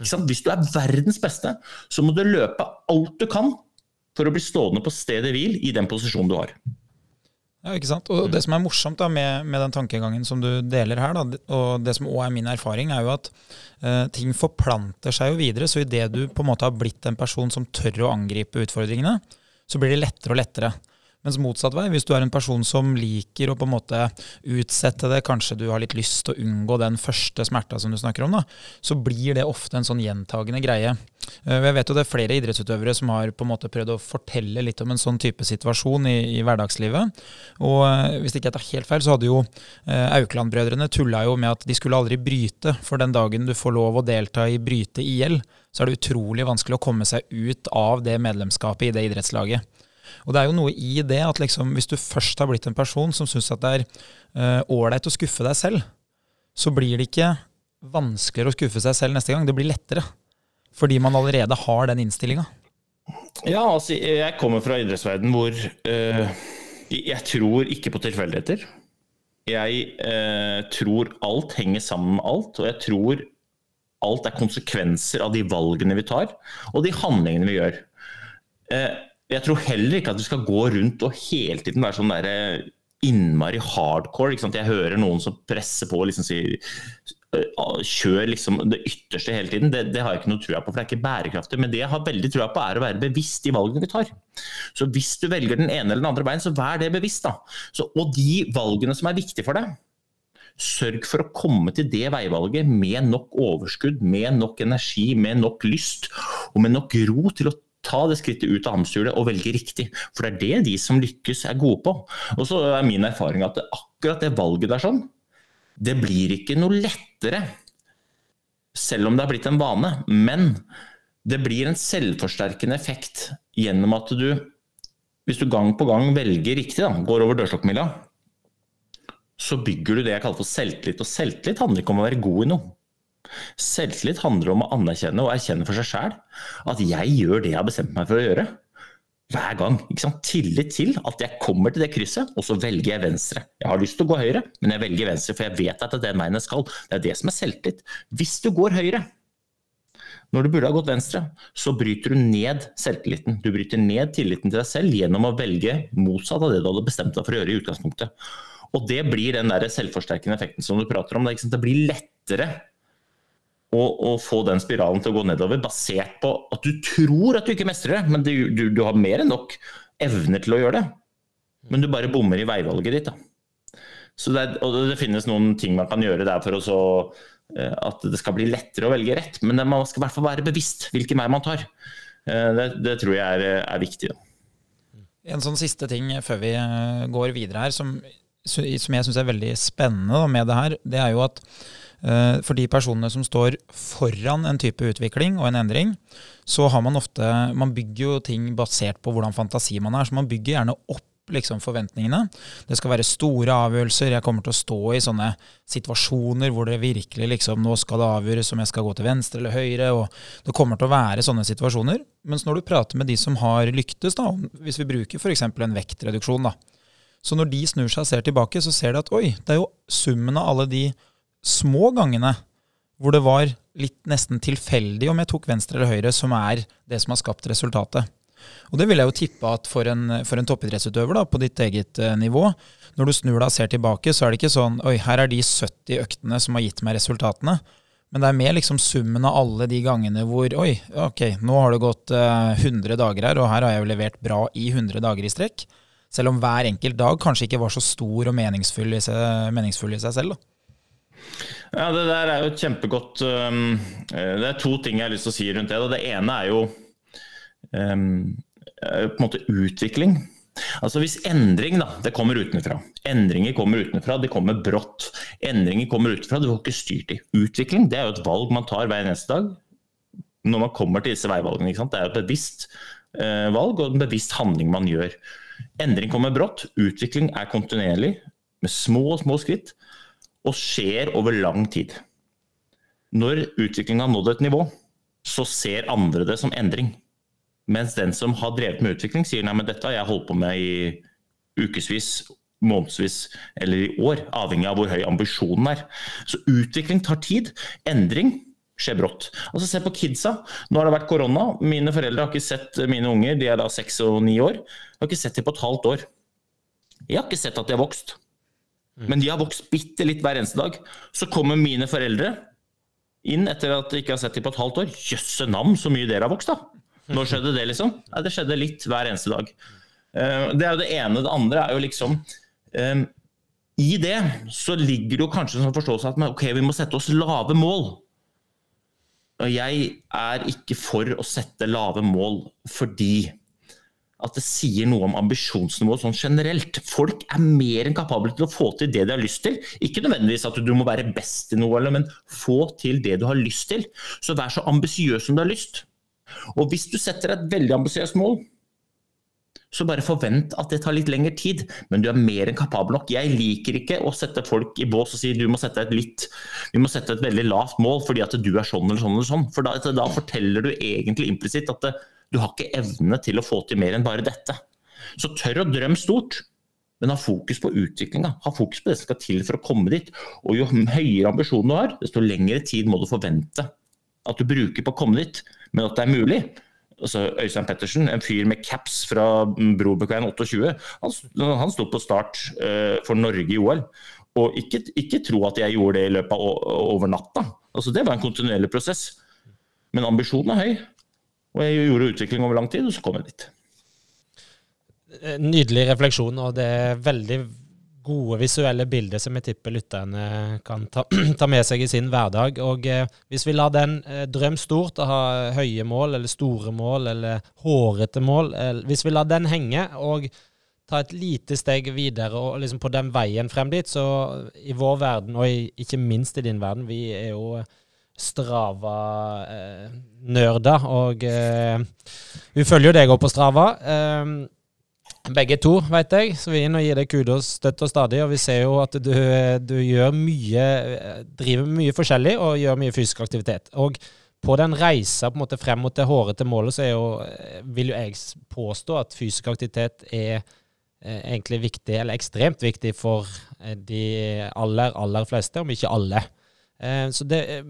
Hvis du er verdens beste, så må du løpe alt du kan for å bli stående på stedet hvil i den posisjonen du har. Ja, ikke sant? Og Det som er morsomt da med, med den tankegangen som du deler her, da, og det som òg er min erfaring, er jo at uh, ting forplanter seg jo videre. Så idet du på en måte har blitt en person som tør å angripe utfordringene, så blir det lettere og lettere. Mens motsatt vei, hvis du er en person som liker å på en måte utsette det, kanskje du har litt lyst til å unngå den første smerta som du snakker om, da, så blir det ofte en sånn gjentagende greie. Eh, jeg vet jo det er flere idrettsutøvere som har på en måte prøvd å fortelle litt om en sånn type situasjon i, i hverdagslivet. Og eh, hvis ikke jeg tar helt feil, så hadde jo eh, Aukland-brødrene tulla jo med at de skulle aldri bryte, for den dagen du får lov å delta i bryte-IL, så er det utrolig vanskelig å komme seg ut av det medlemskapet i det idrettslaget. Og det er jo noe i det at liksom, hvis du først har blitt en person som syns at det er eh, ålreit å skuffe deg selv, så blir det ikke vanskeligere å skuffe seg selv neste gang. Det blir lettere. Fordi man allerede har den innstillinga. Ja, altså jeg kommer fra idrettsverden hvor uh, jeg tror ikke på tilfeldigheter. Jeg uh, tror alt henger sammen med alt, og jeg tror alt er konsekvenser av de valgene vi tar, og de handlingene vi gjør. Uh, jeg tror heller ikke at du skal gå rundt og hele tiden være sånn der eh, innmari hardcore. Jeg hører noen som presser på og liksom sier øh, kjør liksom det ytterste hele tiden. Det, det har jeg ikke noe trua på, for det er ikke bærekraftig. Men det jeg har veldig trua på, er å være bevisst i valgene vi tar. Så hvis du velger den ene eller den andre veien, så vær det bevisst. da. Så, og de valgene som er viktige for deg, sørg for å komme til det veivalget med nok overskudd, med nok energi, med nok lyst og med nok ro til å ta det skrittet ut av hamsterhjulet og velge riktig. For det er det de som lykkes, er gode på. Og så er min erfaring at akkurat det valget der sånn, det blir ikke noe lettere selv om det har blitt en vane. Men det blir en selvforsterkende effekt gjennom at du, hvis du gang på gang velger riktig, da, går over dørstokkmila, så bygger du det jeg kaller for selvtillit. Og selvtillit handler ikke om å være god i noe. Selvtillit handler om å anerkjenne og erkjenne for seg sjæl at jeg gjør det jeg har bestemt meg for å gjøre. Hver gang. Tillit til at jeg kommer til det krysset, og så velger jeg venstre. Jeg har lyst til å gå høyre, men jeg velger venstre, for jeg vet at det er den veien jeg skal. Det er det som er selvtillit. Hvis du går høyre, når du burde ha gått venstre, så bryter du ned selvtilliten. Du bryter ned tilliten til deg selv gjennom å velge motsatt av det du hadde bestemt deg for å gjøre i utgangspunktet. Og det blir den der selvforsterkende effekten som du prater om. Det, blir lettere og, og, få den spiralen til å gå nedover, basert på at du tror at du ikke mestrer det, men du, du, du har mer enn nok evner til å gjøre det. Men du bare bommer i veivalget ditt. Da. Så det, og det finnes noen ting man kan gjøre der for å så, eh, at det skal bli lettere å velge rett, men man skal i hvert fall være bevisst hvilken vei man tar. Eh, det, det tror jeg er, er viktig. Da. En sånn siste ting før vi eh, går videre her, som, som jeg syns er veldig spennende med det her, det er jo at for de personene som står foran en type utvikling og en endring, så har man ofte Man bygger jo ting basert på hvordan fantasi man er. Så man bygger gjerne opp liksom forventningene. Det skal være store avgjørelser. Jeg kommer til å stå i sånne situasjoner hvor det virkelig liksom Nå skal det avgjøres om jeg skal gå til venstre eller høyre. og Det kommer til å være sånne situasjoner. Mens når du prater med de som har lyktes, da, hvis vi bruker f.eks. en vektreduksjon, da, så når de snur seg og ser tilbake, så ser de at oi, det er jo summen av alle de små gangene hvor det var litt nesten tilfeldig om jeg tok venstre eller høyre, som er det som har skapt resultatet. Og det vil jeg jo tippe at for en, for en toppidrettsutøver da, på ditt eget eh, nivå, når du snur deg og ser tilbake, så er det ikke sånn oi, her er de 70 øktene som har gitt meg resultatene. Men det er mer liksom summen av alle de gangene hvor oi, ok, nå har det gått eh, 100 dager her, og her har jeg jo levert bra i 100 dager i strekk. Selv om hver enkelt dag kanskje ikke var så stor og meningsfull i seg, meningsfull i seg selv. da. Ja, Det der er jo et kjempegodt um, Det er to ting jeg har lyst til å si rundt det. Det ene er jo um, på en måte utvikling. Altså Hvis endring da, det kommer utenfra, endringer kommer utenfra, det kommer brått. Endringer kommer utenfra, du får ikke styrt i. Utvikling det er jo et valg man tar hver eneste dag når man kommer til disse veivalgene. Det er et bevisst uh, valg og en bevisst handling man gjør. Endring kommer brått, utvikling er kontinuerlig med små små skritt og skjer over lang tid. Når utviklinga har nådd et nivå, så ser andre det som endring. Mens den som har drevet med utvikling, sier nei, men dette har jeg holdt på med i ukevis, månedsvis eller i år, avhengig av hvor høy ambisjonen er. Så utvikling tar tid. Endring skjer brått. Altså Se på kidsa. Nå har det vært korona. Mine foreldre har ikke sett mine unger, de er da seks og ni år. Jeg har ikke sett dem på et halvt år. Jeg har ikke sett at de har vokst. Mm. Men de har vokst bitte litt hver eneste dag. Så kommer mine foreldre inn etter at de ikke har sett dem på et halvt år. Jøsse nam, så mye dere har vokst, da! Når skjedde det, liksom? Ja, det skjedde litt hver eneste dag. Eh, det er jo det ene. Det andre er jo liksom um, I det så ligger det jo kanskje en sånn forståelse at ok, vi må sette oss lave mål. Og jeg er ikke for å sette lave mål fordi at det sier noe om ambisjonsnivået sånn generelt. Folk er mer enn kapable til å få til det de har lyst til. Ikke nødvendigvis at du må være best i noe, men få til det du har lyst til. Så vær så ambisiøs som du har lyst. Og hvis du setter et veldig ambisiøst mål, så bare forvent at det tar litt lengre tid, men du er mer enn kapabel nok. Jeg liker ikke å sette folk i bås og si du må sette et litt, vi må sette et veldig lavt mål fordi at du er sånn eller sånn eller sånn. For da, da forteller du egentlig implisitt at det, du har ikke evne til å få til mer enn bare dette. Så tør å drømme stort, men ha fokus på utviklinga. Ha fokus på det som skal til for å komme dit. Og jo høyere ambisjonen du har, desto lengre tid må du forvente at du bruker på å komme dit. Men at det er mulig. Altså, Øystein Pettersen, en fyr med caps fra Brobekveien 28, han, han sto på start uh, for Norge i OL. Og ikke, ikke, tro at jeg gjorde det i løpet av over natta. Altså, det var en kontinuerlig prosess. Men ambisjonen er høy. Og jeg gjorde utvikling over lang tid, og så kom jeg dit. Eh, nydelig refleksjon, og det er veldig gode visuelle bilder som jeg tipper lytterne kan ta, *clears throat* ta med seg i sin hverdag. Og eh, Hvis vi lar den eh, drøm stort å ha høye mål, eller store mål, eller hårete mål eh, Hvis vi lar den henge og ta et lite steg videre og liksom på den veien frem dit, så i vår verden, og i, ikke minst i din verden, vi er jo Strava-nerder. Eh, og eh, vi følger jo deg òg på Strava. Eh, begge to, vet jeg, så vi er inne og gir deg kudos støtt og stadig. Og vi ser jo at du, du gjør mye driver mye forskjellig og gjør mye fysisk aktivitet. Og på den reisa på en måte frem mot det hårete målet, så jo, vil jo jeg påstå at fysisk aktivitet er egentlig viktig, eller ekstremt viktig for de aller, aller fleste, om ikke alle. Så det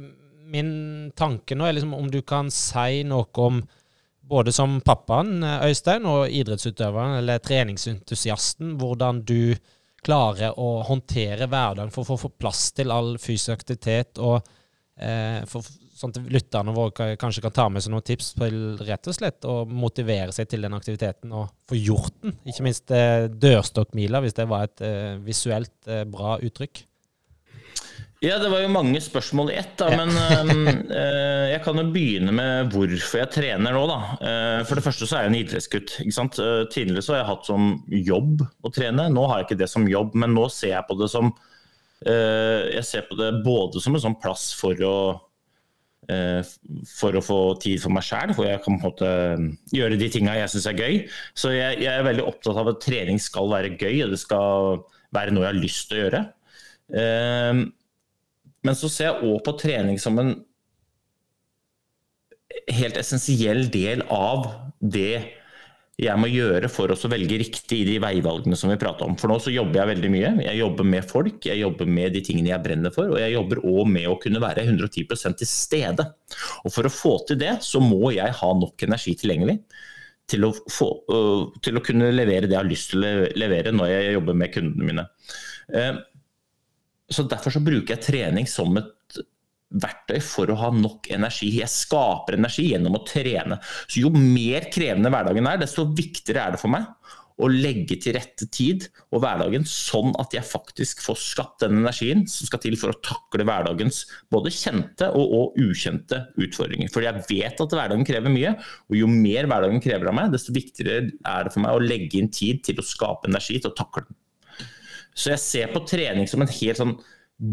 min tanke nå er liksom om du kan si noe om både som pappaen Øystein og idrettsutøveren eller treningsentusiasten, hvordan du klarer å håndtere hverdagen for å få plass til all fysisk aktivitet, og eh, for, sånn at lytterne våre kanskje kan ta med seg noen tips til rett og slett å motivere seg til den aktiviteten og få gjort den. Ikke minst eh, dørstokkmila, hvis det var et eh, visuelt eh, bra uttrykk. Ja, det var jo mange spørsmål i ett. da, ja. Men uh, jeg kan jo begynne med hvorfor jeg trener nå. da. Uh, for det første så er jeg en idrettsgutt. ikke sant? Uh, tidligere så har jeg hatt som jobb å trene. Nå har jeg ikke det som jobb, men nå ser jeg på det som Jeg ser på det både som en sånn plass for å for å få tid for meg sjæl, hvor jeg kan på en måte gjøre de tinga jeg syns er gøy. Så jeg, jeg, er veldig opptatt av at trening skal være gøy, og det skal være noe jeg har lyst til å gjøre. Eh, men så ser jeg òg på trening som en helt essensiell del av det jeg må gjøre for å velge riktig i de veivalgene som vi prater om. For nå så jobber jeg veldig mye. Jeg jobber med folk, jeg jobber med de tingene jeg brenner for, og jeg jobber òg med å kunne være 110% til stede. Og For å få til det, så må jeg ha nok energi tilgjengelig til å, få, uh, til å kunne levere det jeg har lyst til å levere når jeg jobber med kundene mine. Så Derfor så bruker jeg trening som et verktøy for å ha nok energi. Jeg skaper energi gjennom å trene. Så Jo mer krevende hverdagen er, desto viktigere er det for meg å legge til rette tid og hverdagen sånn at jeg faktisk får skapt den energien som skal til for å takle hverdagens både kjente og, og ukjente utfordringer. For jeg vet at hverdagen krever mye, og jo mer hverdagen krever av meg, desto viktigere er det for meg å legge inn tid til å skape energi til å takle den. Så jeg ser på trening som en helt sånn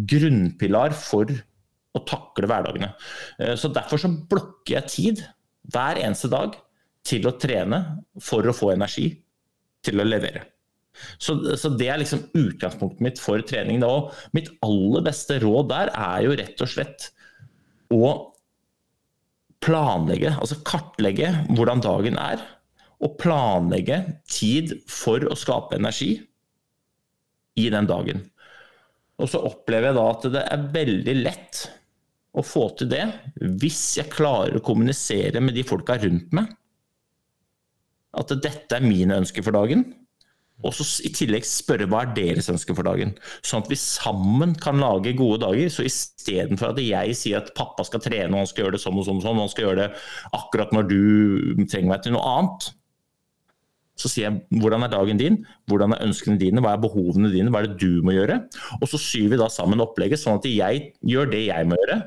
grunnpilar for å takle hverdagene. Eh, så Derfor så blokker jeg tid hver eneste dag til å trene for å få energi til å levere. Så, så Det er liksom utgangspunktet mitt for trening. Og mitt aller beste råd der er jo rett og slett å planlegge, altså kartlegge hvordan dagen er. Og planlegge tid for å skape energi i den dagen. Og så opplever jeg da at det er veldig lett å få til det hvis jeg klarer å kommunisere med de folka rundt meg at dette er mine ønsker for dagen. Og så i tillegg spørre hva er deres ønsker for dagen. Sånn at vi sammen kan lage gode dager. Så istedenfor at jeg sier at pappa skal trene og han skal gjøre det sånn og sånn, og sånn, han skal gjøre det akkurat når du trenger meg til noe annet, så sier jeg hvordan er dagen din, hvordan er ønskene dine, hva er behovene dine, hva er det du må gjøre. Og så syr vi da sammen opplegget sånn at jeg gjør det jeg må gjøre,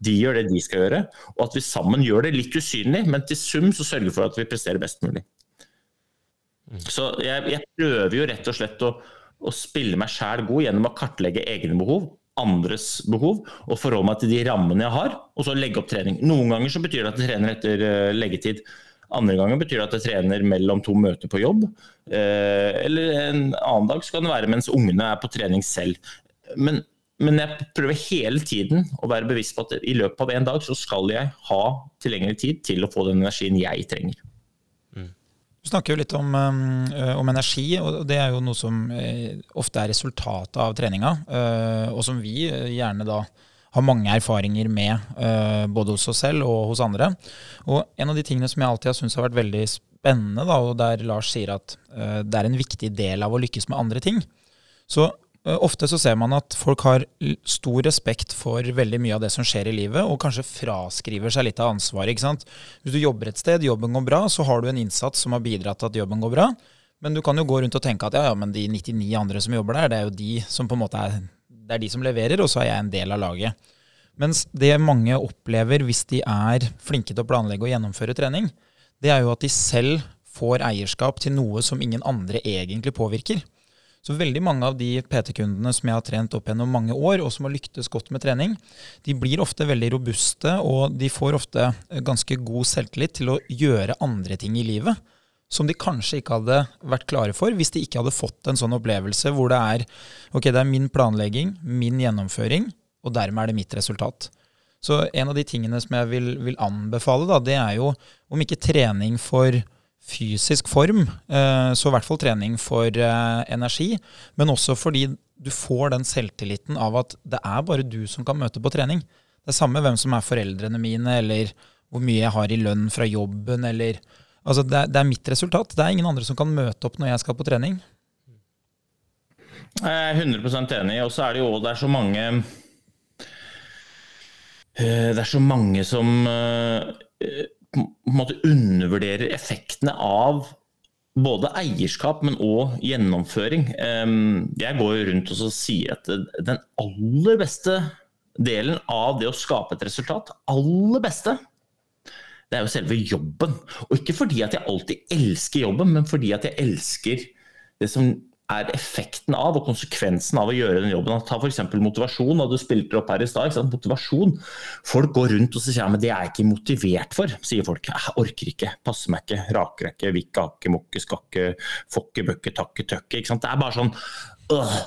de gjør det de skal gjøre, og at vi sammen gjør det litt usynlig, men til sum så sørger vi for at vi presterer best mulig. Så jeg, jeg prøver jo rett og slett å, å spille meg sjæl god gjennom å kartlegge egne behov, andres behov, og forholde meg til de rammene jeg har, og så legge opp trening. Noen ganger så betyr det at jeg trener etter uh, leggetid. Andre ganger betyr det at jeg trener mellom to møter på jobb. Uh, eller en annen dag så kan det være mens ungene er på trening selv. Men men jeg prøver hele tiden å være bevisst på at i løpet av en dag så skal jeg ha tilgjengelig tid til å få den energien jeg trenger. Mm. Du snakker jo litt om, um, om, energi, og det er jo noe som eh, ofte er resultatet av treninga. Og som vi eh, gjerne da har mange erfaringer med, uh, både hos oss selv og hos andre. Og en av de tingene som jeg alltid har syntes har vært veldig spennende, da, og der Lars sier at uh, det er en viktig del av å lykkes med andre ting. Så Eh, ofte så ser man at folk har stor respekt for veldig mye av det som skjer i livet, og kanskje fraskriver seg litt av ansvaret. ikke sant? Hvis du jobber et sted, jobben går bra, så har du en innsats som har bidratt til at jobben går bra. Men du kan jo gå rundt og tenke at ja, ja, men de 99 andre som jobber der, det er jo de som på en måte er, det er de som leverer, og så er jeg en del av laget. Mens det mange opplever hvis de er flinke til å planlegge og gjennomføre trening, det er jo at de selv får eierskap til noe som ingen andre egentlig påvirker. Så veldig mange av de PT-kundene som jeg har trent opp gjennom mange år, og som har lyktes godt med trening, de blir ofte veldig robuste, og de får ofte ganske god selvtillit til å gjøre andre ting i livet som de kanskje ikke hadde vært klare for hvis de ikke hadde fått en sånn opplevelse hvor det er ok, det er min planlegging, min gjennomføring, og dermed er det mitt resultat. Så en av de tingene som jeg vil, vil anbefale, da, det er jo om ikke trening for fysisk form, eh, så i hvert fall trening for eh, energi. Men også fordi du får den selvtilliten av at det er bare du som kan møte på trening. Det er samme hvem som er foreldrene mine, eller hvor mye jeg har i lønn fra jobben, eller Altså, det er, det er mitt resultat. Det er ingen andre som kan møte opp når jeg skal på trening. Jeg er 100 enig. Og så er det jo det er så mange eh, Det er så mange som på en måte undervurderer effektene av både eierskap, men òg gjennomføring. Jeg går jo rundt og sier at den aller beste delen av det å skape et resultat, aller beste, det er jo selve jobben. Og ikke fordi at jeg alltid elsker jobben, men fordi at jeg elsker det som er effekten av og konsekvensen av å gjøre den jobben. Ta f.eks. motivasjon, og du spilte opp her i stad. Motivasjon. Folk går rundt og sier ja, men det er jeg ikke motivert for, sier folk. Jeg orker ikke, passer meg ikke, raker ikke, vikke, hakke, mokke, skakke, fokke, bøkke, takke, tøkke. Det er bare sånn øh.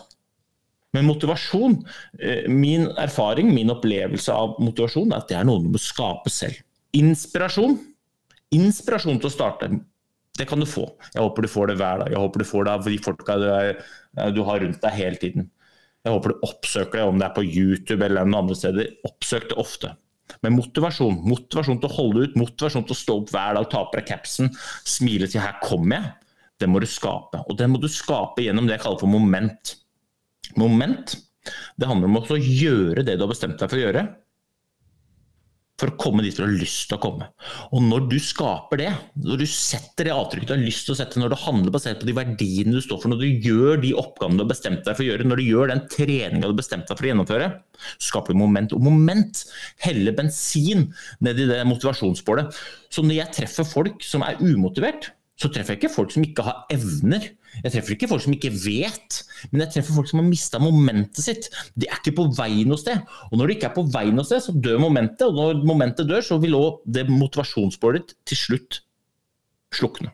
Men motivasjon, eh, min erfaring, min opplevelse av motivasjon, er at det er noe du må skape selv. Inspirasjon. Inspirasjon til å starte det kan du få. Jeg håper du får det hver dag. Jeg håper du får det av de folka du, er, du har rundt deg hele tiden. Jeg håper du oppsøker det, om det er på YouTube eller noen andre steder. Oppsøk det ofte. Men motivasjon. Motivasjon til å holde ut, motivasjon til å stå opp hver dag, ta på deg capsen, smile til 'her kommer jeg', det må du skape. Og det må du skape gjennom det jeg kaller for moment. Moment det handler om å gjøre det du har bestemt deg for å gjøre, for å komme dit du har lyst til å komme. Og når du skaper det, når du setter det avtrykket du har lyst til å sette, når du handler basert på de verdiene du står for, når du gjør de oppgavene du har bestemt deg for å gjøre, når du gjør den treninga du har bestemt deg for å gjennomføre, skaper du moment. Og moment heller bensin ned i det motivasjonsbålet. Så når jeg treffer folk som er umotivert, så treffer jeg ikke folk som ikke har evner. Jeg treffer ikke folk som ikke vet, men jeg treffer folk som har mista momentet sitt. De er ikke på vei noe sted. Og når de ikke er på vei noe sted, så dør momentet. Og når momentet dør, så vil òg det motivasjonsbålet ditt til slutt slukne.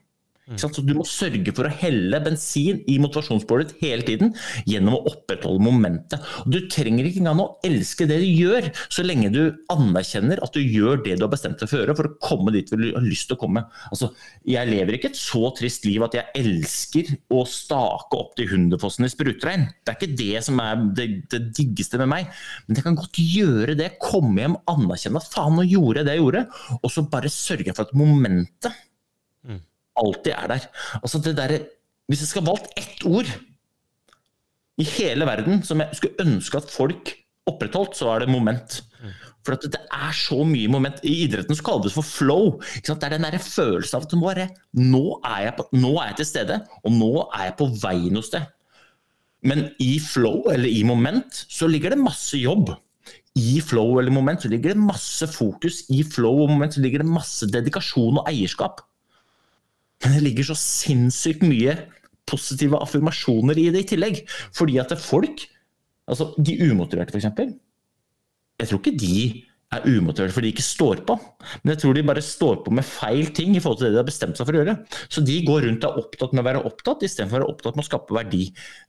Så du må sørge for å helle bensin i motivasjonsbålet hele tiden gjennom å opprettholde momentet. Og du trenger ikke engang å elske det du gjør, så lenge du anerkjenner at du gjør det du har bestemt deg for å gjøre for å komme dit du har lyst til å komme. Altså, jeg lever ikke et så trist liv at jeg elsker å stake opp til Hunderfossen i sprutregn. Det er ikke det som er det, det diggeste med meg. Men jeg kan godt gjøre det, komme hjem, anerkjenne at faen, nå gjorde jeg det jeg gjorde, og så bare sørge for at momentet alltid er der. Altså det der, Hvis jeg skal valgt ett ord i hele verden som jeg skulle ønske at folk opprettholdt, så er det moment. For det er så mye moment. I idretten så kalles det for flow. Det er den der følelsen av at nå er, jeg, nå, er jeg på, nå er jeg til stede, og nå er jeg på vei noe sted. Men i flow, eller i moment, så ligger det masse jobb. I flow eller moment så ligger det masse fokus. I flow og moment så ligger det masse dedikasjon og eierskap. Men det ligger så sinnssykt mye positive affirmasjoner i det i tillegg. Fordi at folk, altså de umotiverte f.eks., jeg tror ikke de er umotiverte fordi de ikke står på, men jeg tror de bare står på med feil ting i forhold til det de har bestemt seg for å gjøre. Så de går rundt og er opptatt med å være opptatt, istedenfor å være opptatt med å skape verdi.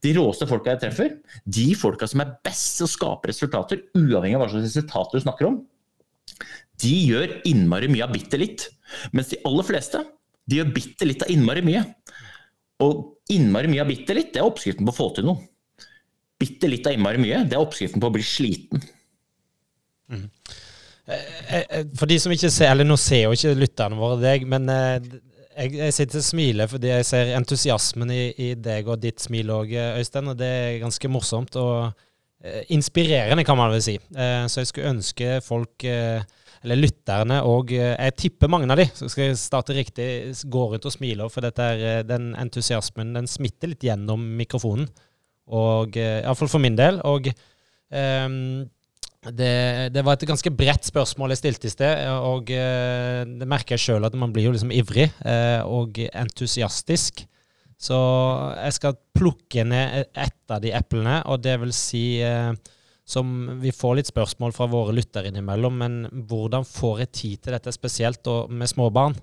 De råeste folka jeg treffer, de folka som er best til å skape resultater, uavhengig av hva slags resultater du snakker om, de gjør innmari mye av bitte litt. Mens de aller fleste de gjør bitte litt av innmari mye. Og innmari mye av bitte litt, det er oppskriften på å få til noe. Bitte litt av innmari mye, det er oppskriften på å bli sliten. Mm. For de som ikke ser, eller nå ser jo ikke lytterne våre deg, men jeg, jeg sitter og smiler fordi jeg ser entusiasmen i, i deg og ditt smil òg, Øystein. Og det er ganske morsomt og inspirerende, kan man vel si. Så jeg skulle ønske folk eller lytterne og eh, Jeg tipper mange av de, så skal jeg starte riktig, går rundt og smiler, for er, eh, den entusiasmen den smitter litt gjennom mikrofonen. Og eh, Iallfall for min del. Og um, det, det, var et ganske bredt spørsmål jeg stilte i sted, og det merker jeg sjøl at man blir jo liksom ivrig og entusiastisk. Så jeg skal plukke ned ett av de eplene, og det vil si som vi får litt spørsmål fra våre lyttere innimellom. Men hvordan får jeg tid til dette, spesielt med småbarn?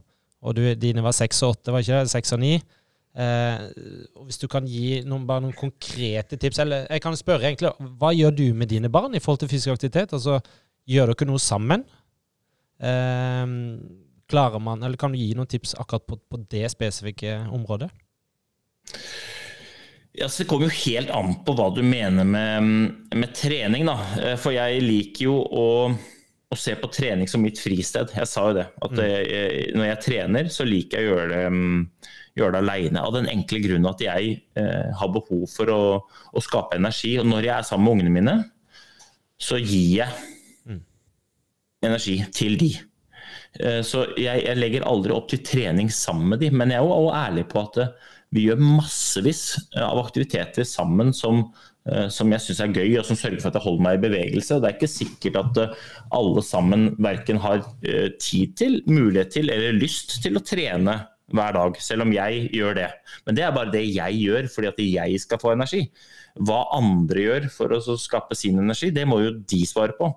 Og du, dine var seks og åtte, var ikke det? Seks og ni. Eh, hvis du kan gi noen, bare noen konkrete tips Eller jeg kan spørre egentlig, hva gjør du med dine barn i forhold til fysisk aktivitet? Altså, gjør dere noe sammen? Eh, klarer man, eller Kan du gi noen tips akkurat på, på det spesifikke området? Ja, Det kommer jo helt an på hva du mener med, med trening. da. Eh, for jeg liker jo å, å, se på trening som mitt fristed. Jeg sa jo det. At mm. jeg, når jeg trener, så liker jeg å gjøre det, mm, gjøre det aleine. Av den enkle grunnen at jeg eh, har behov for å, å, skape energi. Og når jeg er sammen med ungene mine, så gir jeg mm. energi til de. Eh, så jeg, jeg, legger aldri opp til trening sammen med de, men jeg er jo ærlig på at vi gjør massevis eh, av aktiviteter sammen som, eh, som jeg syns er gøy, og som sørger for at jeg holder meg i bevegelse. Det er ikke sikkert at eh, alle sammen verken har tid til, mulighet til eller lyst til å trene hver dag, selv om jeg gjør det. Men det er bare det jeg gjør fordi at jeg skal få energi. Hva andre gjør for å skape sin energi, det må jo de svare på.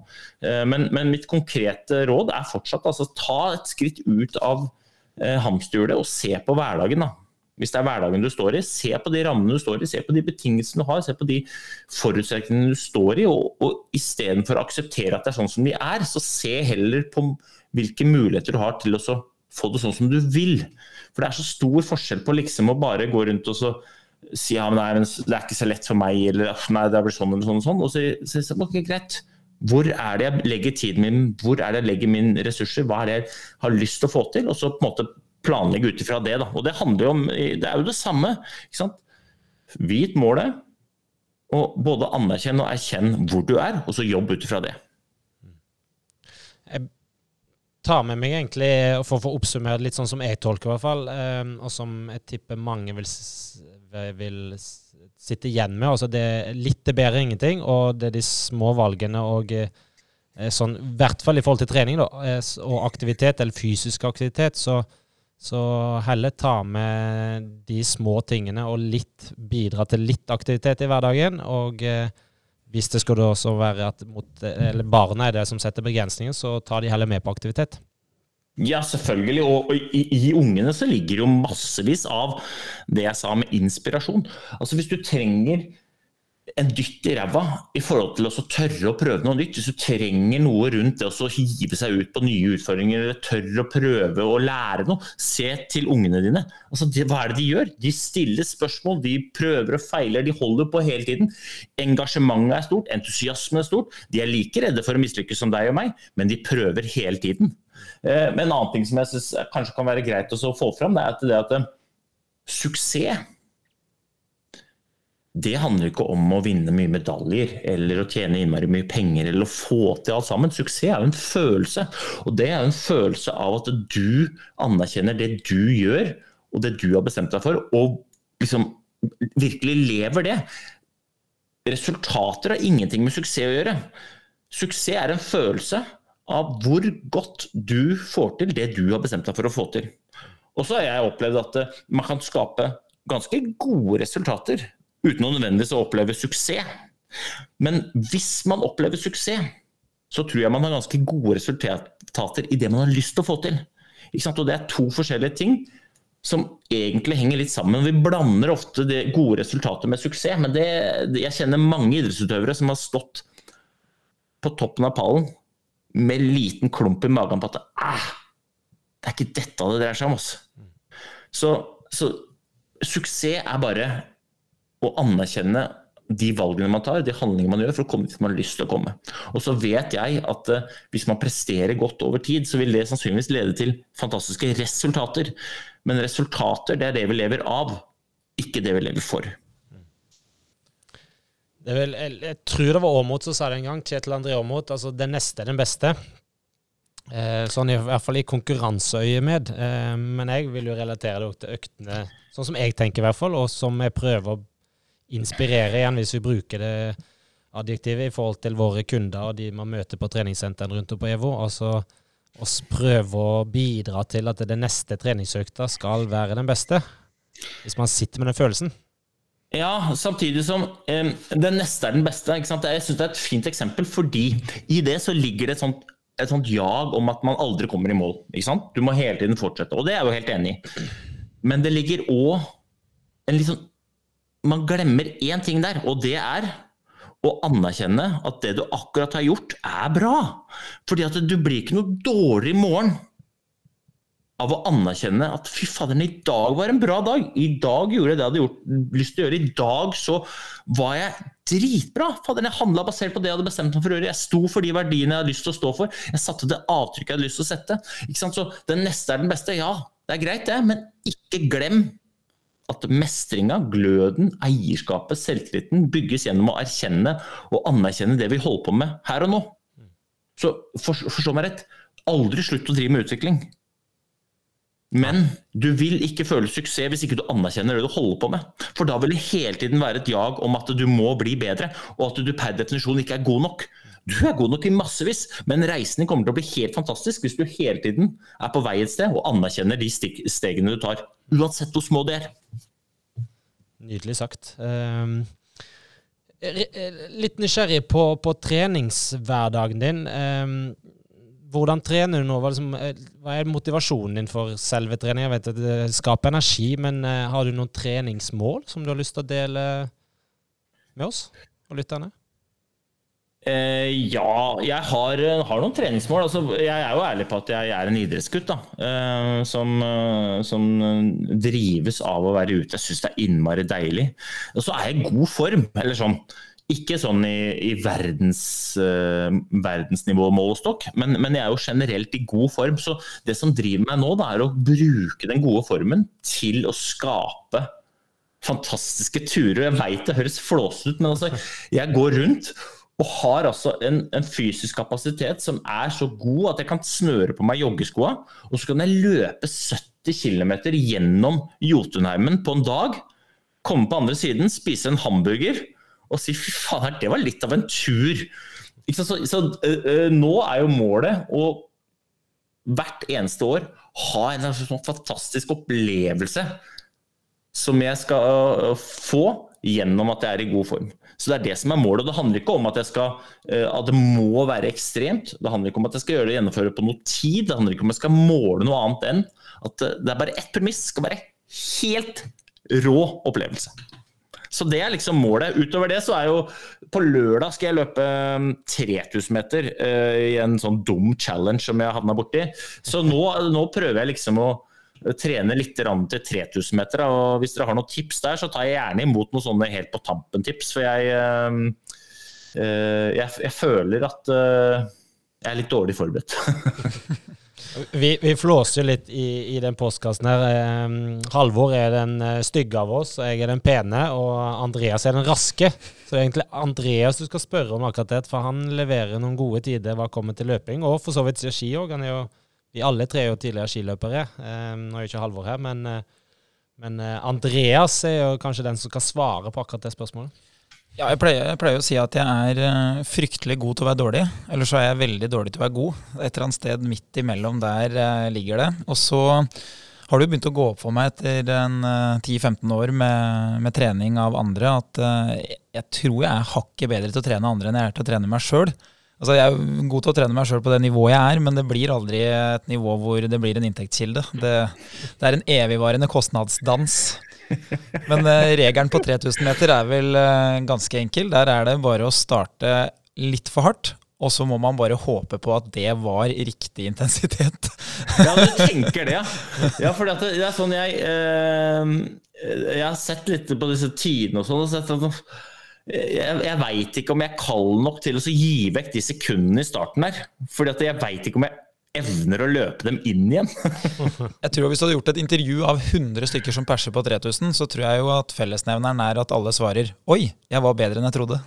Eh, men, men mitt konkrete råd er fortsatt altså ta et skritt ut av eh, hamsterhjulet og se på hverdagen. da. Hvis det er hverdagen du står i, se på de rammene du står i, se på de betingelsene du har, se på de forutsetningene du står i. Og, og istedenfor å akseptere at det er sånn som de er, så se heller på hvilke muligheter du har til å få det sånn som du vil. For det er så stor forskjell på liksom å bare gå rundt og så si ja, men det er ikke så lett for meg, eller nei, det blir sånn eller sånn og sånn. Og så si ok, greit. Hvor er det jeg legger tiden min, hvor er det jeg legger mine ressurser, hva er det jeg har lyst til å få til? Og så på en måte planlegge ut ifra det. Da. Og det handler jo om Det er jo det samme. ikke sant? Vit målet, og både anerkjenn og erkjenn hvor du er, og så jobb ut ifra det. Jeg tar med meg egentlig, for å få oppsummert litt sånn som jeg tolker i hvert fall, eh, og som jeg tipper mange vil, vil sitte igjen med. altså det er Litt bedre ingenting, og det er de små valgene og eh, sånn, i hvert fall i forhold til trening da, eh, og aktivitet, eller fysisk aktivitet, så, så heller ta med de små tingene og litt bidra til litt aktivitet i hverdagen. og hvis det skal også være at mot, eller barna er det som setter begrensninger, så tar de heller med på aktivitet. Ja, selvfølgelig. Og, i, i, ungene så ligger jo massevis av det jeg sa med inspirasjon. Altså Hvis du trenger en dytt i ræva i forhold til å tørre å prøve noe nytt. Hvis du trenger noe rundt det å hive seg ut på nye utfordringer eller tørre å prøve å lære noe, se til ungene dine. Altså, det, hva er det de gjør? De stiller spørsmål, de prøver og feiler, de holder på hele tiden. Engasjementet er stort, entusiasmen er stort. De er like redde for å mislykkes som deg og meg, men de prøver hele tiden. Eh, men en annen ting som jeg synes kanskje kan være greit å få fram, det er at, det at eh, suksess det handler ikke om å vinne mye medaljer eller å tjene innmari mye penger eller å få til alt sammen. Suksess er jo en følelse, og det er en følelse av at du anerkjenner det du gjør og det du har bestemt deg for, og liksom virkelig lever det. Resultater har ingenting med suksess å gjøre. Suksess er en følelse av hvor godt du får til det du har bestemt deg for å få til. Og så har jeg opplevd at man kan skape ganske gode resultater uten å nødvendigvis å oppleve suksess. Men hvis man opplever suksess, så tror jeg man har ganske gode resultater i det man har lyst til å få til. Og Det er to forskjellige ting som egentlig henger litt sammen. Vi blander ofte det gode resultatet med suksess, men det, jeg kjenner mange idrettsutøvere som har stått på toppen av pallen med liten klump i magen på at ah, det er ikke dette det dreier seg om. Så, så suksess er bare å anerkjenne de valgene man tar, de handlingene man gjør for å komme dit man har lyst til å komme. Og så vet jeg at uh, hvis man presterer godt over tid, så vil det sannsynligvis lede til fantastiske resultater. Men resultater, det er det vi lever av, ikke det vi lever for. Vel, jeg, jeg, tror det var Aamodt som sa det en gang, Kjetil André Aamodt, altså det neste er den beste. Eh, sånn i, hvert fall i konkurranseøyemed. Eh, men jeg vil jo relatere det til øktene, sånn som jeg tenker i hvert fall, og som jeg prøver å inspirere igjen, hvis vi bruker det adjektivet, i forhold til våre kunder og de man møter på treningssentrene rundt om på EVO. Altså å prøve å bidra til at det neste treningsøkta skal være den beste. Hvis man sitter med den følelsen. Ja, samtidig som eh, den neste er den beste. Jeg syns det er et fint eksempel, fordi i det så ligger det et sånt, et sånt jag om at man aldri kommer i mål. Du må hele tiden fortsette, og det er jeg jo helt enig i. Men det ligger òg en litt sånn man glemmer én ting der, og det er å anerkjenne at det du akkurat har gjort, er bra. Fordi at du blir ikke noe dårlig i morgen av å anerkjenne at fy faderen, i dag var en bra dag. I dag gjorde jeg det jeg hadde gjort, lyst til å gjøre. I dag så var jeg dritbra. Faderen, jeg handla basert på det jeg hadde bestemt meg for å gjøre. Jeg sto for de verdiene jeg hadde lyst til å stå for. Jeg satte det avtrykket jeg hadde lyst til å sette. Så den neste er den beste. Ja, det er greit, det, men ikke glem at mestringa, gløden, eierskapet, selvtilliten bygges gjennom å erkjenne og anerkjenne det vi holder på med her og nå. Så forstå meg rett, aldri slutt å drive med utvikling. Men du vil ikke føle suksess hvis ikke du anerkjenner det du holder på med. For da vil det hele tiden være et jag om at du må bli bedre, og at du per definisjon ikke er god nok. Du er god nok i massevis, men reisen kommer til å bli helt fantastisk hvis du hele tiden er på vei et sted og anerkjenner de stegene du tar. Uansett hvor små de er. Nydelig sagt. Um, litt nysgjerrig på, på treningshverdagen din. Um, hvordan trener du nå? Hva, er motivasjonen din for selve trening? Jeg vet at det skaper energi, men uh, har du noen treningsmål som du har lyst til å dele med oss og lytterne? Eh, ja, jeg har, eh, har noen treningsmål. Altså, jeg er jo ærlig på at jeg, jeg er en idrettsgutt da, eh, som, eh, som, drives av å være ute. Jeg syns det er innmari deilig. Og så er jeg i god form. eller sånn ikke sånn i, i verdens, eh, verdensnivå målestokk, men, men, jeg er jo generelt i god form. Så det som driver meg nå, da, er å bruke den gode formen til å skape fantastiske turer. Jeg veit det høres flåsete ut, men altså, jeg går rundt og har altså en, en, fysisk kapasitet som er så god at jeg kan snøre på meg joggeskoa, og så kan jeg løpe 70 km gjennom Jotunheimen på en dag. Komme på andre siden, spise en hamburger og si fy faen, det var litt av en tur. Så, så, så øh, nå er jo målet å hvert eneste år ha en sånn fantastisk opplevelse som jeg skal få gjennom at jeg er i god form. Så Det er det som er målet. Det handler ikke om at, skal, eh, at, det må være ekstremt. Det handler ikke om at jeg skal gjøre det gjennomføre på noe tid. Det handler ikke om at jeg skal måle noe annet enn at eh, det er bare ett premiss. Det skal være helt rå opplevelse. Så det er liksom målet. Utover det så er jo På lørdag skal jeg løpe 3000 mm, meter uh, i en sånn dum challenge som jeg havna borti. Så nå, nå prøver jeg liksom å trene litt til 3000 meter. og Hvis dere har noen tips der, så tar jeg gjerne imot noen sånne helt på tampen-tips. For jeg, øh, jeg, jeg, føler at jeg er litt dårlig forberedt. *laughs* vi, vi flåser jo litt i, i den postkassen her. Eh, Halvor er den stygge av oss, og jeg er den pene. Og Andreas er den raske. Så det er egentlig Andreas du skal spørre om akkurat det, for han leverer noen gode tider hva kommer til løping. Og for så vidt ski òg. Han er jo vi alle tre er jo tidligere skiløpere. Eh, nå er jo ikke Halvor her, men, eh, men, eh, Andreas er jo kanskje den som kan svare på akkurat det spørsmålet. Ja, jeg pleier, jeg pleier, å si at jeg er fryktelig god til å være dårlig. Eller så er jeg veldig dårlig til å være god. Et eller annet sted midt imellom der ligger det. Og så har det jo begynt å gå opp for meg etter 10-15 år med, med, trening av andre at jeg tror jeg er hakket bedre til å trene andre enn jeg er til å trene meg sjøl. Altså, jeg er god til å trene meg sjøl på det nivået jeg er, men det blir aldri et nivå hvor det blir en inntektskilde. Det, det er en evigvarende kostnadsdans. Men uh, regelen på 3000 meter er vel uh, ganske enkel. Der er det bare å starte litt for hardt, og så må man bare håpe på at det var riktig intensitet. ja, du tenker det, ja. ja for det, er sånn jeg uh, Jeg har sett litt på disse tidene og sånn. og sett at jeg, jeg veit ikke om jeg er kald nok til å gi vekk de sekundene i starten der. Fordi jeg veit ikke om jeg evner å løpe dem inn igjen. *laughs* jeg tror Hvis du hadde gjort et intervju av 100 stykker som perser på 3000, så tror jeg jo at fellesnevneren er at alle svarer 'oi, jeg var bedre enn jeg trodde'.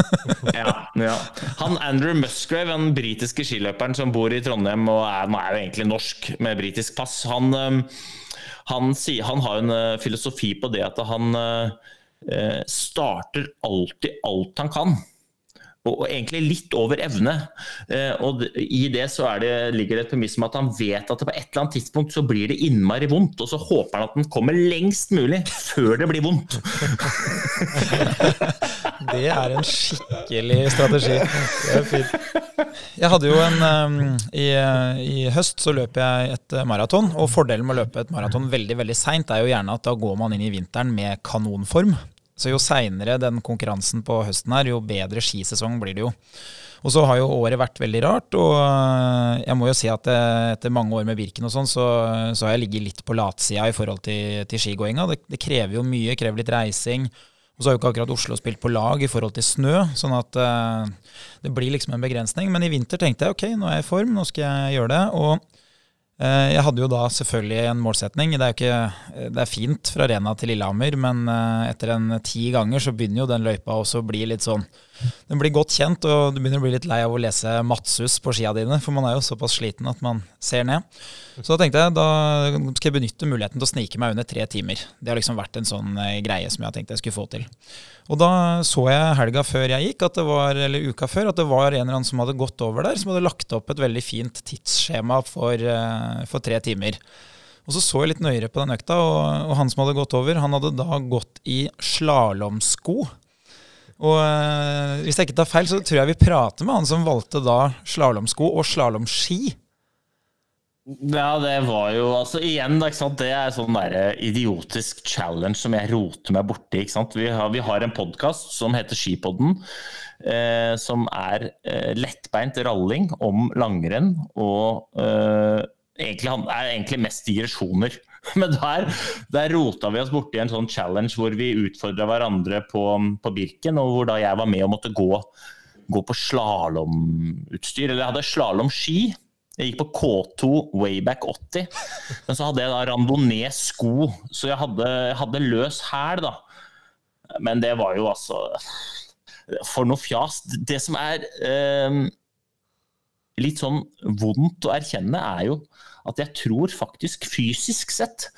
*laughs* ja, ja, Han Andrew Musgrave, den britiske skiløperen som bor i Trondheim og er, er jo egentlig norsk med britisk pass, han, han, han har en eh, filosofi på det at han Eh, starter alltid alt han kan. Og, egentlig litt over evne. Eh, og I det så det, ligger det et premiss om at han vet at det på et eller annet tidspunkt så blir det innmari vondt, og så håper han at den kommer lengst mulig før det blir vondt. *laughs* det er en skikkelig strategi. Det er fint. Jeg hadde jo en um, i, i, høst så løp jeg et maraton, og fordelen med å løpe et maraton veldig veldig seint er jo gjerne at da går man inn i vinteren med kanonform. Så jo seinere den konkurransen på høsten er, jo bedre skisesong blir det jo. Og så har jo året vært veldig rart, og eh, jeg må jo si at eh, etter mange år med Birken og sånn, så, så, har jeg ligget litt på latsida i forhold til, til skigåinga. Det, det, krever jo mye, krever litt reising. Og så har jo ikke akkurat Oslo spilt på lag i forhold til snø, sånn at uh, det blir liksom en begrensning. Men i vinter tenkte jeg ok, nå er jeg i form, nå skal jeg gjøre det. Og Eh, jeg hadde jo da selvfølgelig en målsetning. Det er, ikke, det er fint fra Rena til Lillehammer, men eh, etter en ti ganger så begynner jo den løypa også å bli litt sånn den blir godt kjent, og du begynner å bli litt lei av å lese Matshus på skia dine, for man er jo såpass sliten at man ser ned. Så da tenkte jeg da skal jeg benytte muligheten til å snike meg under tre timer. Det har liksom vært en sånn eh, greie som jeg har tenkt jeg skulle få til. Og da så jeg helga før jeg gikk, var, eller uka før, at det var en eller annen som hadde gått over der, som hadde lagt opp et veldig fint tidsskjema for, eh, for tre timer. Og så så jeg litt nøyere på den økta, og, og han som hadde gått over, han hadde da gått i slalåmsko. Og øh, hvis jeg ikke tar feil, så tror jeg vi prater med han som valgte da slalåmsko og slalåmski. Ja, det var jo altså Igjen, da, det er sånn der idiotisk challenge som jeg roter meg borti. Vi har, vi har en podkast som heter Skipodden, eh, som er eh, lettbeint ralling om langrenn. Og eh, egentlig, er egentlig mest digresjoner. *laughs* Men der, der rota vi oss borti en sånn challenge hvor vi utfordra hverandre på, på Birken, og hvor da jeg var med og måtte gå, gå på slalåmutstyr. Eller jeg hadde slalåmski. Jeg gikk på K2 Wayback 80, men så hadde jeg da randonee-sko, så jeg hadde, hadde løs hæl, da. Men det var jo altså For noe fjas. Det som er eh, litt sånn vondt å erkjenne, er jo at jeg tror faktisk fysisk sett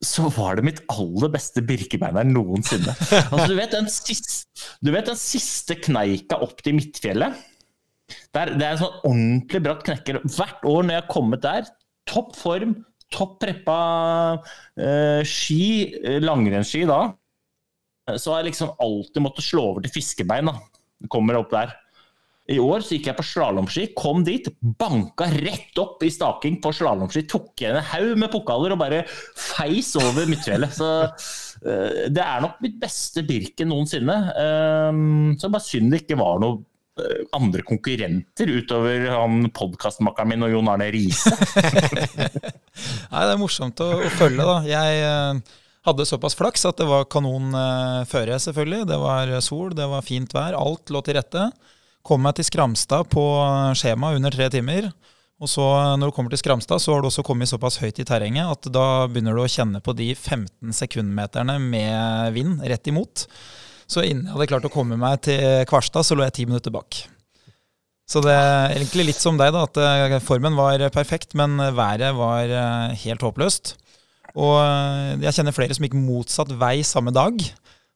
så var det mitt aller beste Birkebeiner noensinne. *laughs* Altså, du, vet den siste, du vet den siste kneika opp til Midtfjellet? Det er, det er en sånn ordentlig bratt knekker. Hvert år når jeg har kommet der, topp form, topp preppa eh, ski, eh, langrennsski da, så har jeg liksom alltid måttet slå over til fiskebein. da. Kommer opp der. I år så gikk jeg på slalåmski, kom dit, banka rett opp i staking på slalåmski. Tok igjen en haug med pokaler og bare feis over midtfjellet. Så uh, det er nok mitt beste Birken noensinne. Um, så bare synd det ikke var noe uh, andre konkurrenter utover han podkastmakeren min og Jon Arne Riise. *laughs* Nei, det er morsomt å, å følge, da. Jeg uh, hadde såpass flaks at det var kanon føre, selvfølgelig. Det var sol, det var fint vær. Alt lå til rette. Kom meg til Skramstad på skjema under tre timer. Og så når du kommer til Skramstad, så har du også kommet såpass høyt i terrenget at da begynner du å kjenne på de 15 sekundmeterne med vind rett imot. Så innen jeg hadde klart å komme meg til Kvarstad, så lå jeg ti minutter bak. Så det er egentlig litt som deg, da, at eh, formen var perfekt, men været var eh, helt håpløst. Og eh, jeg kjenner flere som gikk motsatt vei samme dag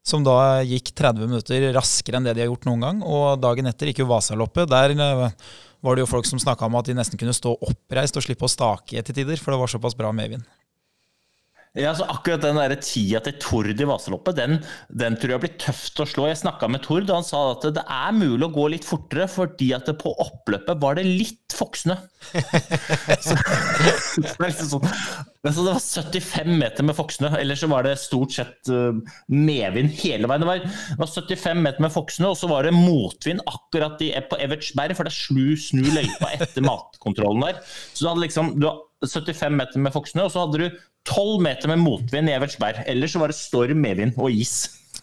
som da gikk 30 minutter raskere enn det de har gjort noen gang. Og dagen etter gikk jo Vasaloppet. Der eh, var det jo folk som snakka om at de nesten kunne stå oppreist og slippe å stake til tider, for det var såpass bra medvind. Ja, så akkurat den der tida til Tord i Vasaloppet, den, den, tror jeg blir tøft å slå. Jeg snakka med Tord, og han sa at det er mulig å gå litt fortere, fordi at på oppløpet var det litt foksnø. *laughs* så, liksom sånn, så, det var 75 meter med foksnø, ellers så var det stort sett uh, medvind hele veien. Det var, det var 75 meter med foksnø, og så var det motvind akkurat i, på Evertsberg, for det slu snu løypa etter matkontrollen der. Så du hadde liksom du 75 meter med foksnø, og så hadde du 12 meter med motvind i Evertsberg. Ellers så var det storm, medvind og is.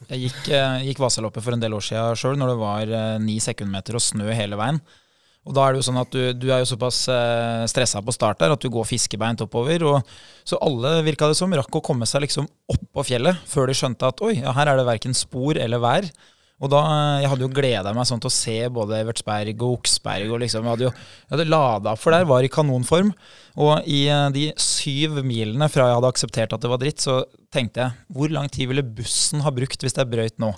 Jeg gikk, eh, gikk Vasaloppet for en del år siden sjøl, når det var eh, ni sekundmeter og snø hele veien. Og da er det jo sånn at du, du er jo såpass eh, stressa på start der at du går fiskebeint oppover. Og, så alle virka det som rakk å komme seg liksom på fjellet før de skjønte at oi, ja, her er det verken spor eller vær. Og da, Jeg hadde jo gleda meg sånn til å se både Evertsberg og Oksberg. og liksom, Jeg hadde jo jeg hadde lada for der, var i kanonform. Og i eh, de syv milene fra jeg hadde akseptert at det var dritt, så tenkte jeg hvor lang tid ville bussen ha brukt hvis jeg brøyt nå?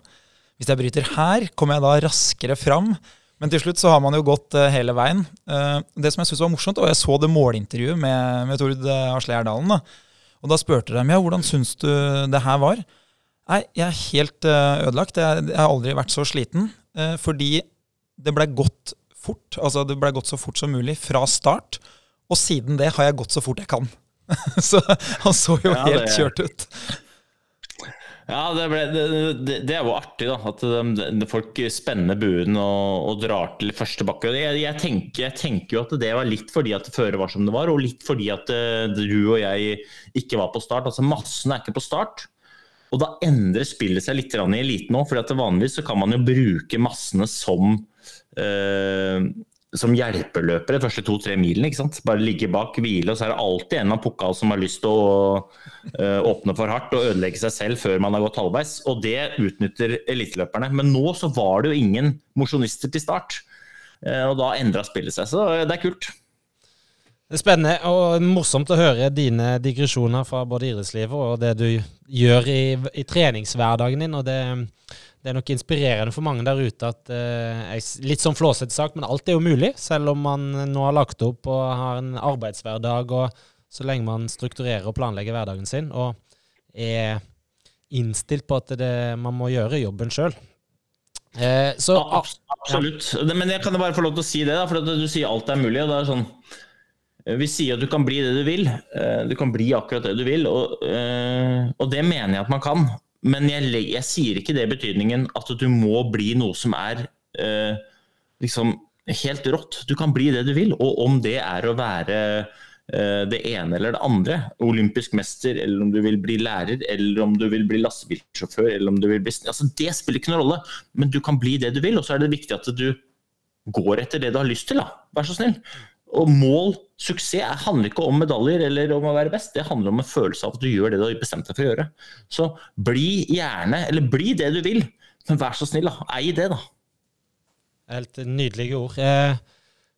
Hvis jeg bryter her, kommer jeg da raskere fram? Men til slutt så har man jo gått uh, hele veien. Det som jeg syntes var morsomt, og jeg så det målintervjuet med, med Tord Asle Erdalen. Da. Og da spurte de ja, hvordan syns du det her var? Nei, jeg er helt uh, ødelagt. Jeg, jeg, har aldri vært så sliten. Uh, fordi det blei gått fort. Altså det blei gått så fort som mulig fra start. Og siden det har jeg gått så fort jeg kan. *laughs* så han så jo ja, helt det, kjørt ut. Ja, det, ble, det, det, er jo artig, da. At de, folk spenner buen og, og, drar til første bakke. Jeg, jeg, tenker, jeg, tenker, jo at det var litt fordi at føret var som det var, og litt fordi at uh, du og jeg ikke var på start. Altså Massen er ikke på start. Og da endrer spillet seg litt i eliten òg, for vanligvis kan man jo bruke massene som, eh, som hjelpeløpere første to-tre milene. ikke sant? Bare ligge bak, hvile, og så er det alltid en av pukkal som har lyst til å uh, åpne for hardt og ødelegge seg selv før man har gått halvveis. Og det utnytter eliteløperne. Men nå så var det jo ingen mosjonister til start. Uh, og da endra spillet seg. Så det er kult. Det er spennende og morsomt å høre dine digresjoner fra både idrettslivet og det du gjør i, i treningshverdagen din. og det det er nok inspirerende for mange der ute at eh, Litt sånn flåsete sagt, men alt er jo mulig. Selv om man nå har lagt opp og har en arbeidshverdag, og så lenge man strukturerer og planlegger hverdagen sin og er innstilt på at det, man må gjøre jobben sjøl. Eh, Absolutt. Ja. Men jeg kan bare få lov til å si det, da, for du sier alt er mulig. og det er sånn vi sier at du kan bli det du vil. Eh, du kan bli akkurat det du vil, og, eh, og det mener jeg at man kan. Men jeg, jeg, sier ikke det i betydningen at du må bli noe som er eh, liksom helt rått. Du kan bli det du vil. Og om det er å være eh, det ene eller det andre, olympisk mester, eller om du vil bli lærer, eller om du vil bli lastebilsjåfør, eller om du vil bli altså, Det spiller ikke noen rolle, men du kan bli det du vil. Og så er det viktig at du går etter det du har lyst til. Da. Vær så snill. Og mål, suksess, handler ikke om medaljer eller om å være best. Det handler om en følelse av at du gjør det du har bestemt deg for å gjøre. Så bli gjerne, eller bli det du vil, men vær så snill, da. Ei det, da. Helt nydelige ord. Eh,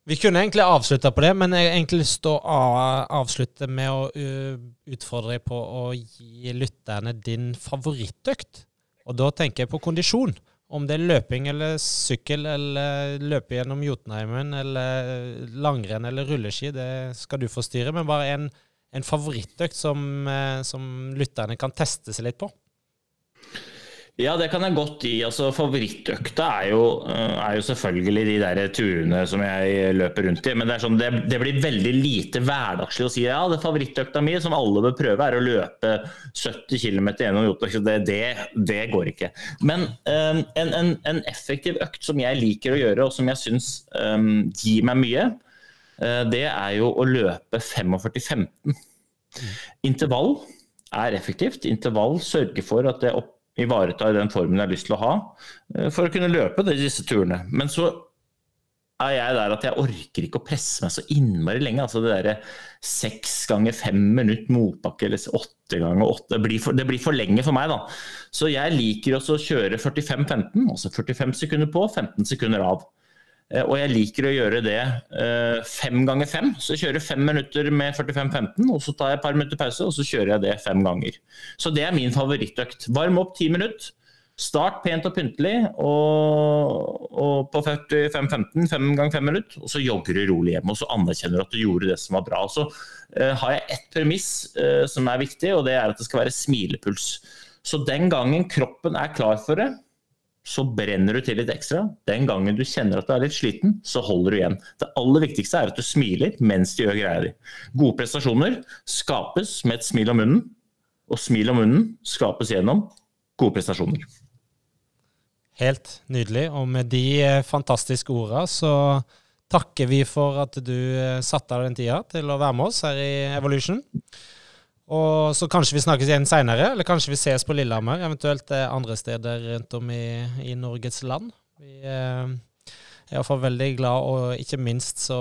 vi kunne egentlig avslutta på det, men jeg egentlig lyst til å avslutte med å utfordre deg på å gi lytterne din favorittøkt. Og da tenker jeg på kondisjon. Om det er løping eller sykkel eller løpe gjennom Jotunheimen eller langrenn eller rulleski, det skal du få styre. Men bare en, en favorittøkt som, eh, som lytterne kan teste seg litt på. Ja, det kan jeg godt gi. Altså, favorittøkta er jo, eh, er jo, selvfølgelig de der turene som jeg løper rundt i. Men det, sånn, det, det blir veldig lite hverdagslig å si ja, det favorittøkta mi, som alle bør prøve, er å løpe 70 km gjennom Jotunheimen. Det, det, det, går ikke. Men um, en, en, en, effektiv økt som jeg liker å gjøre, og som jeg syns um, gir meg mye, uh, det er jo å løpe 45-15. Intervall er effektivt. Intervall sørger for at det opp ivareta den formen jeg har lyst til å ha eh, for å kunne løpe disse turene. Men så er jeg der at jeg orker ikke å presse meg så innmari lenge. altså Det derre seks ganger fem minutt motbakke eller åtte ganger åtte, det blir, for, det blir for lenge for meg. da. Så jeg liker også å kjøre 45-15, altså 45 sekunder på, 15 sekunder av. Eh, og jeg liker å gjøre det eh, fem ganger fem. Så jeg kjører fem minutter med 45-15, og så tar jeg et par minutter pause, og så kjører jeg det fem ganger. Så det er min favorittøkt. Varm opp ti minutter. Start pent og pyntelig og, og på 45-15, fem ganger fem minutter, og så jogger du rolig hjem. Og så anerkjenner du at du gjorde det som var bra. Så uh, har jeg ett premiss uh, som er viktig, og det er at det skal være smilepuls. Så den gangen kroppen er klar for det, så brenner du til litt ekstra. Den gangen du kjenner at du er litt sliten, så holder du igjen. Det aller viktigste er at du smiler mens du gjør greia di. Gode prestasjoner skapes med et smil om munnen, og smil om munnen skapes gjennom gode prestasjoner. Helt nydelig. Og med de eh, fantastiske orda så takker vi for at du eh, satte av den tida til å være med oss her i Evolution. Og så kanskje vi snakkes igjen seinere, eller kanskje vi ses på Lillehammer, eventuelt eh, andre steder rundt om i, i Norges land. Vi eh, er iallfall veldig glad, og ikke minst så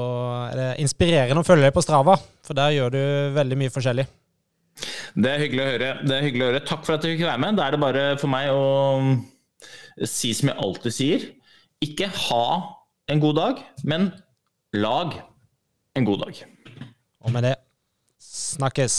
er det inspirerende å følge deg på Strava, for der gjør du veldig mye forskjellig. Det er hyggelig å høre. Det er hyggelig å høre. Takk for at du fikk være med. Da er det bare for meg å si som jeg alltid sier, ikke ha en god dag, men lag en god dag. Og med det snakkes.